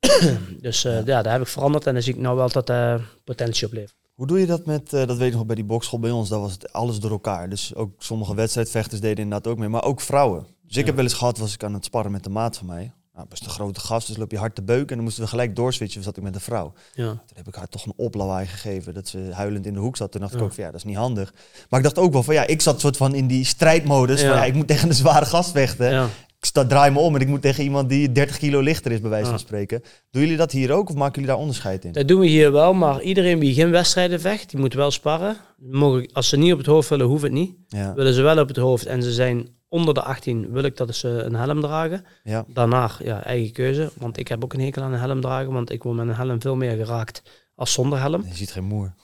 Dus eh, ja. daar heb ik veranderd en dan zie ik nou wel dat eh potentie oplevert. Hoe doe je dat met, eh, dat weet ik nog bij die bokschool bij ons, daar was het alles door elkaar. Dus ook sommige wedstrijdvechters deden inderdaad ook mee, maar ook vrouwen. Dus ik heb wel eens gehad, was ik aan het sparren met de maat van mij. Nou, best een grote gast, dus loop je hard te beuken en dan moesten we gelijk doorswitchen, zat ik met een vrouw. Ja. Toen heb ik haar toch een oplawaai gegeven, dat ze huilend in de hoek zat. Toen dacht ik ook van ja, dat is niet handig. Maar ik dacht ook wel van ja, ik zat soort van in die strijdmodus Ja. van ja, ik moet tegen een zware gast vechten. Ik sta, draai me om en ik moet tegen iemand die 30 kilo lichter is, bij wijze van spreken. Doen jullie dat hier ook of maken jullie daar onderscheid in? Dat doen we hier wel, maar iedereen die geen wedstrijden vecht, die moet wel sparren. Mogen, als ze niet op het hoofd willen, hoeft het niet. Willen ze wel op het hoofd en ze zijn onder de 18, wil ik dat ze een helm dragen. ja, Daarna, ja, eigen keuze. Want ik heb ook een hekel aan een helm dragen, want ik word met een helm veel meer geraakt als zonder helm. Je ziet geen moer.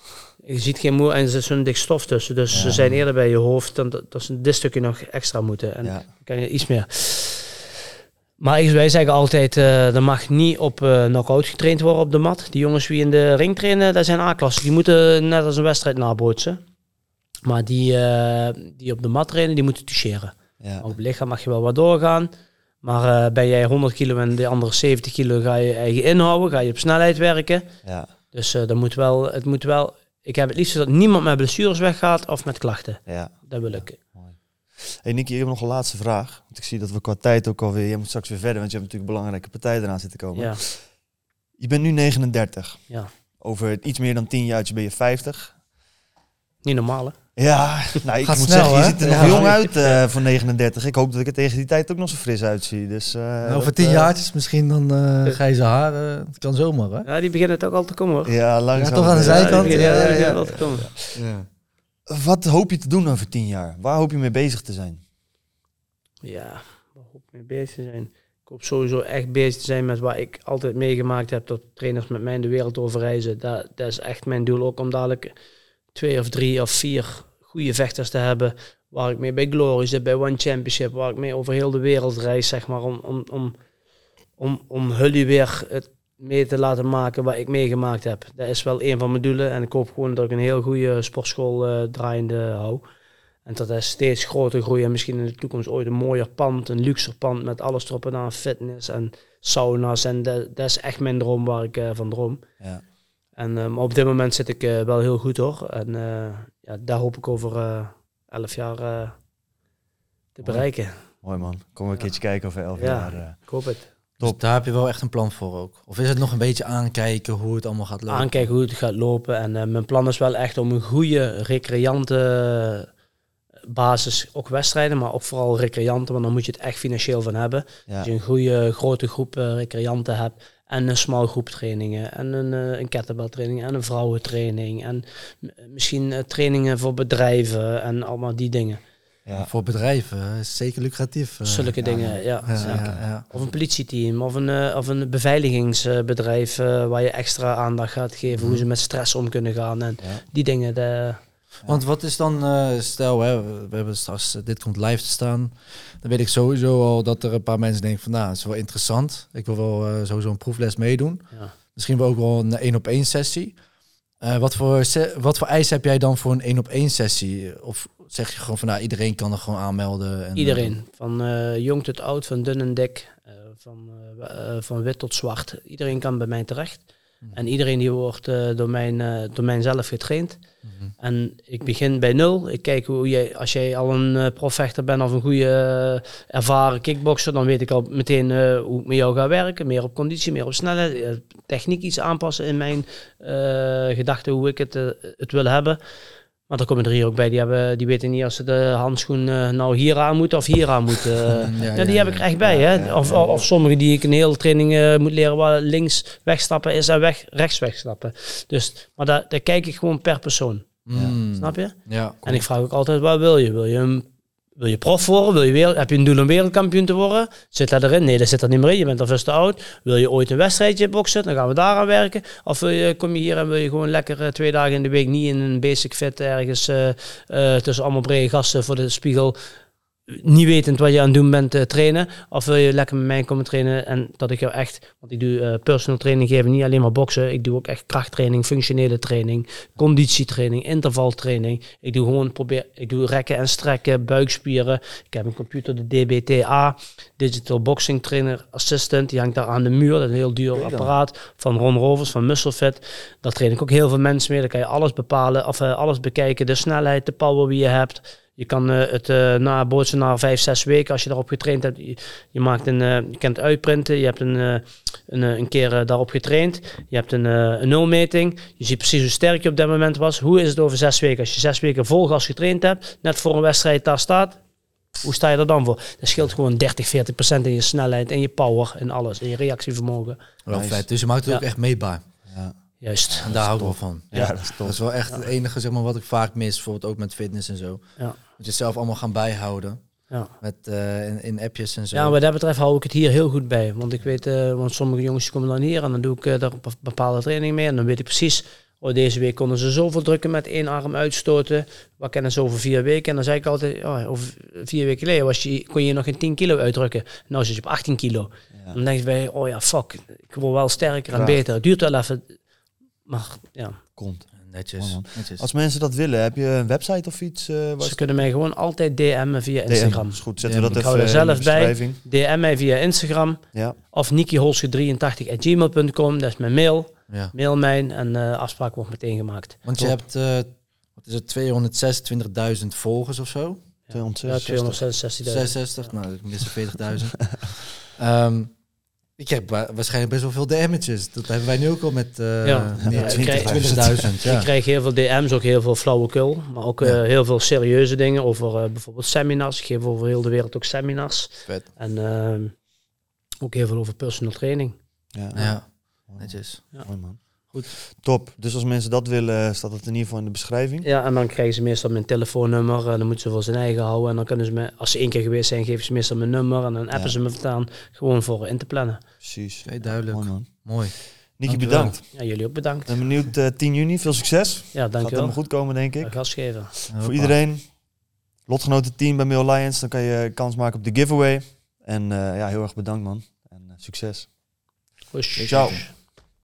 Je ziet geen moer en er zit zo'n dik stof tussen. Dus ze zijn eerder bij je hoofd dan dat, ze dit stukje nog extra moeten. En Ja. kan je iets meer. Maar wij zeggen altijd, eh er mag niet op eh knock-out getraind worden op de mat. Die jongens die in de ring trainen, dat zijn A-klassen. Die moeten net als een wedstrijd nabootsen. Maar die, eh, die op de mat trainen, die moeten toucheren. Ja. Op lichaam mag je wel wat doorgaan. Maar eh, ben jij 100 kilo en de andere 70 kilo ga je eigen inhouden, ga je op snelheid werken. Ja. Dus eh dan moet wel, het moet wel. Ik heb het liefst dat niemand met blessures weggaat of met klachten. ja. Dat wil ik. Hey Nicky, ik heb nog een laatste vraag. Want ik zie dat we qua tijd ook alweer... Je moet straks weer verder, want je hebt natuurlijk belangrijke partijen eraan zitten komen. Ja, Je bent nu 39. ja. Over iets meer dan 10 jaar ben je 50. Niet normaal, hè? Ja, nou, ik Gaat moet snel, zeggen, je hè? ziet er Ja. nog jong uit eh, voor 39. Ik hoop dat ik er tegen die tijd ook nog zo fris uitzie. Dus, eh, Nou, over tien eh, jaartjes misschien dan eh ga je ze haar. eh, het kan zomaar, hè? Ja, die beginnen het ook al te komen, hoor. Ja, langzaam. Ja, toch aan de zijkant? die Ja, ja, al te komen. Wat hoop je te doen over 10 jaar? Waar hoop je mee bezig te zijn? Ja, waar hoop ik mee bezig te zijn? Ik hoop sowieso echt bezig te zijn met wat ik altijd meegemaakt heb. Dat trainers met mij in de wereld over reizen. Dat, dat is echt mijn doel ook om dadelijk twee of drie of vier goede vechters te hebben. Waar ik mee bij Glory zit, bij One Championship. Waar ik mee over heel de wereld reis, zeg maar. Om, om, om, om, om jullie weer het mee te laten maken wat ik meegemaakt heb. Dat is wel een van mijn doelen. En ik hoop gewoon dat ik een heel goede sportschool eh, draaiende hou. En dat is steeds groter groeien. En misschien in de toekomst ooit een mooier pand, een luxer pand met alles erop en aan, fitness en sauna's. En dat, dat is echt mijn droom waar ik eh, van droom. Ja. En eh, maar op dit moment zit ik eh, wel heel goed hoor. En eh, ja, daar hoop ik over eh, elf jaar eh, te bereiken. Mooi man. Kom een keertje kijken over 11 Ja. jaar. eh. Ik hoop het. Dus Top. daar heb je wel echt een plan voor ook. Of is het nog een beetje aankijken hoe het allemaal gaat lopen? Aankijken hoe het gaat lopen. En eh, mijn plan is wel echt om een goede recreante basis, ook wedstrijden, maar ook vooral recreanten, want dan moet je het echt financieel van hebben. Ja. Dat je een goede grote groep recreanten hebt en een small groep trainingen en een, eh een kettlebell training en een vrouwentraining en misschien eh, trainingen voor bedrijven en allemaal die dingen. Ja. Voor bedrijven is zeker lucratief. eh. Zulke dingen, ja. ja, zeker. ja, ja. Of een politieteam, of een, eh, of een beveiligingsbedrijf waar je extra aandacht gaat geven, hoe ze met stress om kunnen gaan en Ja. die dingen. De, Want wat is dan, eh, stel, hè, we hebben straks, eh, dit komt live te staan. Dan weet ik sowieso al dat er een paar mensen denken van, nou, het is wel interessant. Ik wil wel eh, sowieso een proefles meedoen. ja. Misschien wel ook wel een één op één sessie. Wat, voor wat voor eisen heb jij dan voor een één op één sessie? Of zeg je gewoon van, nou, iedereen kan er gewoon aanmelden? En, Iedereen, van jong tot oud, van dun en dik, van, van wit tot zwart. Iedereen kan bij mij terecht. En iedereen die wordt eh, door, mijn, eh, door mij zelf getraind. En ik begin bij nul. Ik kijk hoe jij, als jij al een eh, profvechter bent of een goede ervaren kickboxer, dan weet ik al meteen hoe ik met jou ga werken. Meer op conditie, meer op snelheid, techniek iets aanpassen in mijn gedachten hoe ik het, het wil hebben. Maar er komen er hier ook bij, die, hebben, die weten niet als ze de handschoen eh, nou hier aan moeten of hier aan moeten. Ja, ja, ja, die heb ik er echt bij. hè? Of, of, sommige die ik een hele training eh, moet leren waar links wegstappen is en weg, rechts wegstappen. Dus, maar daar, daar kijk ik gewoon per persoon. Mm, Snap je? Ja, En ik vraag ook altijd, wat wil je? Wil je een wil je prof worden? Wil je wereld, heb je een doel om wereldkampioen te worden? Zit dat erin? Nee, dat zit er niet meer in. Je bent alvast te oud. Wil je ooit een wedstrijdje boksen? Dan gaan we daaraan werken. Of wil je, kom je hier en wil je gewoon lekker eh, twee dagen in de week niet in een basic fit ergens eh, eh, tussen allemaal brede gasten voor de spiegel niet wetend wat je aan het doen bent eh, trainen. Of wil je lekker met mij komen trainen en dat ik jou echt, want ik doe eh, personal training geven, niet alleen maar boksen. Ik doe ook echt krachttraining, functionele training, conditietraining, intervaltraining. Ik doe gewoon probeer, ik doe rekken en strekken, buikspieren. Ik heb een computer, de DBTA, Digital Boxing Trainer Assistant. Die hangt daar aan de muur. Dat is een heel duur apparaat van Ron Rovers, van MuscleFit. Daar train ik ook heel veel mensen mee. Daar kan je alles bepalen, of eh, alles bekijken. De snelheid, de power die je hebt. Je kan eh, het eh nabootsen na vijf, zes weken als je daarop getraind hebt. Je, je maakt een, eh, je kent uitprinten. Je hebt een, eh, een, een keer daarop getraind. Je hebt een, eh, een nulmeting. Je ziet precies hoe sterk je op dat moment was. Hoe is het over zes weken? Als je zes weken vol gas getraind hebt, net voor een wedstrijd daar staat. Hoe sta je er dan voor? Dat scheelt gewoon 30, 40 procent in je snelheid en je power en alles. En je reactievermogen. wel Nice. vet. Dus je maakt het Ja. ook echt meetbaar. Juist. En daar hou ik wel van. Ja, dat is top. Dat is wel echt het enige zeg maar, wat ik vaak mis, bijvoorbeeld ook met fitness en zo. Ja. Moet je het zelf allemaal gaan bijhouden. Ja. Met, eh, in, in appjes en zo. Ja, wat dat betreft hou ik het hier heel goed bij. Want ik weet, eh, want sommige jongens komen dan hier en dan doe ik eh, daar een bepaalde training mee. En dan weet ik precies, oh, deze week konden ze zoveel drukken met één arm uitstoten. Wat kennen ze over vier weken? En dan zei ik altijd, oh, over vier weken geleden was je, kon je nog geen 10 kilo uitdrukken. Nou zit je op 18 kilo. Dan denk je bij, oh ja, fuck, ik word wel sterker en Graag. beter. Het duurt wel even, maar ja. Komt. Netjes. Man. netjes. Als mensen dat willen, heb je een website of iets? eh waar Ze kunnen mij gewoon altijd DM'en via Instagram. DM. Is goed, zetten we dat Ik hou even er in de zelf bij. beschrijving. DM mij via Instagram Ja, of nikiholske83.gmail.com. Dat is mijn mail. Ja. Mail mij en eh afspraak wordt meteen gemaakt. Want je Top. hebt, eh, wat is het, 226.000 volgers of zo? Ja, 266. 266.000. 66, nou, ik mis 40.000. Ehm ik krijg ba- waarschijnlijk best wel veel DM'tjes. Dat hebben wij nu ook al met eh Ja. meer Ja, ik krijg- 20.000. Ja. Ik krijg heel veel DM's, ook heel veel flauwekul. Maar ook eh, heel veel serieuze dingen over eh, bijvoorbeeld seminars. Ik geef over heel de wereld ook seminars. Vet. En ehm, ook heel veel over personal training. Ja, Ja, netjes. Mooi man. Goed. Top. Dus als mensen dat willen, staat het in ieder geval in de beschrijving. Ja, en dan krijgen ze meestal mijn telefoonnummer. En dan moeten ze voor zijn eigen houden. En dan kunnen ze me, als ze één keer geweest zijn, geven ze meestal mijn nummer. En dan appen Ja. ze me vandaan. Gewoon voor in te plannen. Precies. Oké, duidelijk. Mooi man. Mooi. Niki, Dankjewel. bedankt. Ja, jullie ook bedankt. Ben benieuwd, eh 10 juni, veel succes. Ja, Gaat dankjewel. helemaal goed komen, denk ik. Uh, Gastgever. Voor iedereen, lotgenoten team bij Mail Alliance, dan kan je kans maken op de giveaway. En eh, ja, heel erg bedankt man. En eh, succes. Kus. Ciao.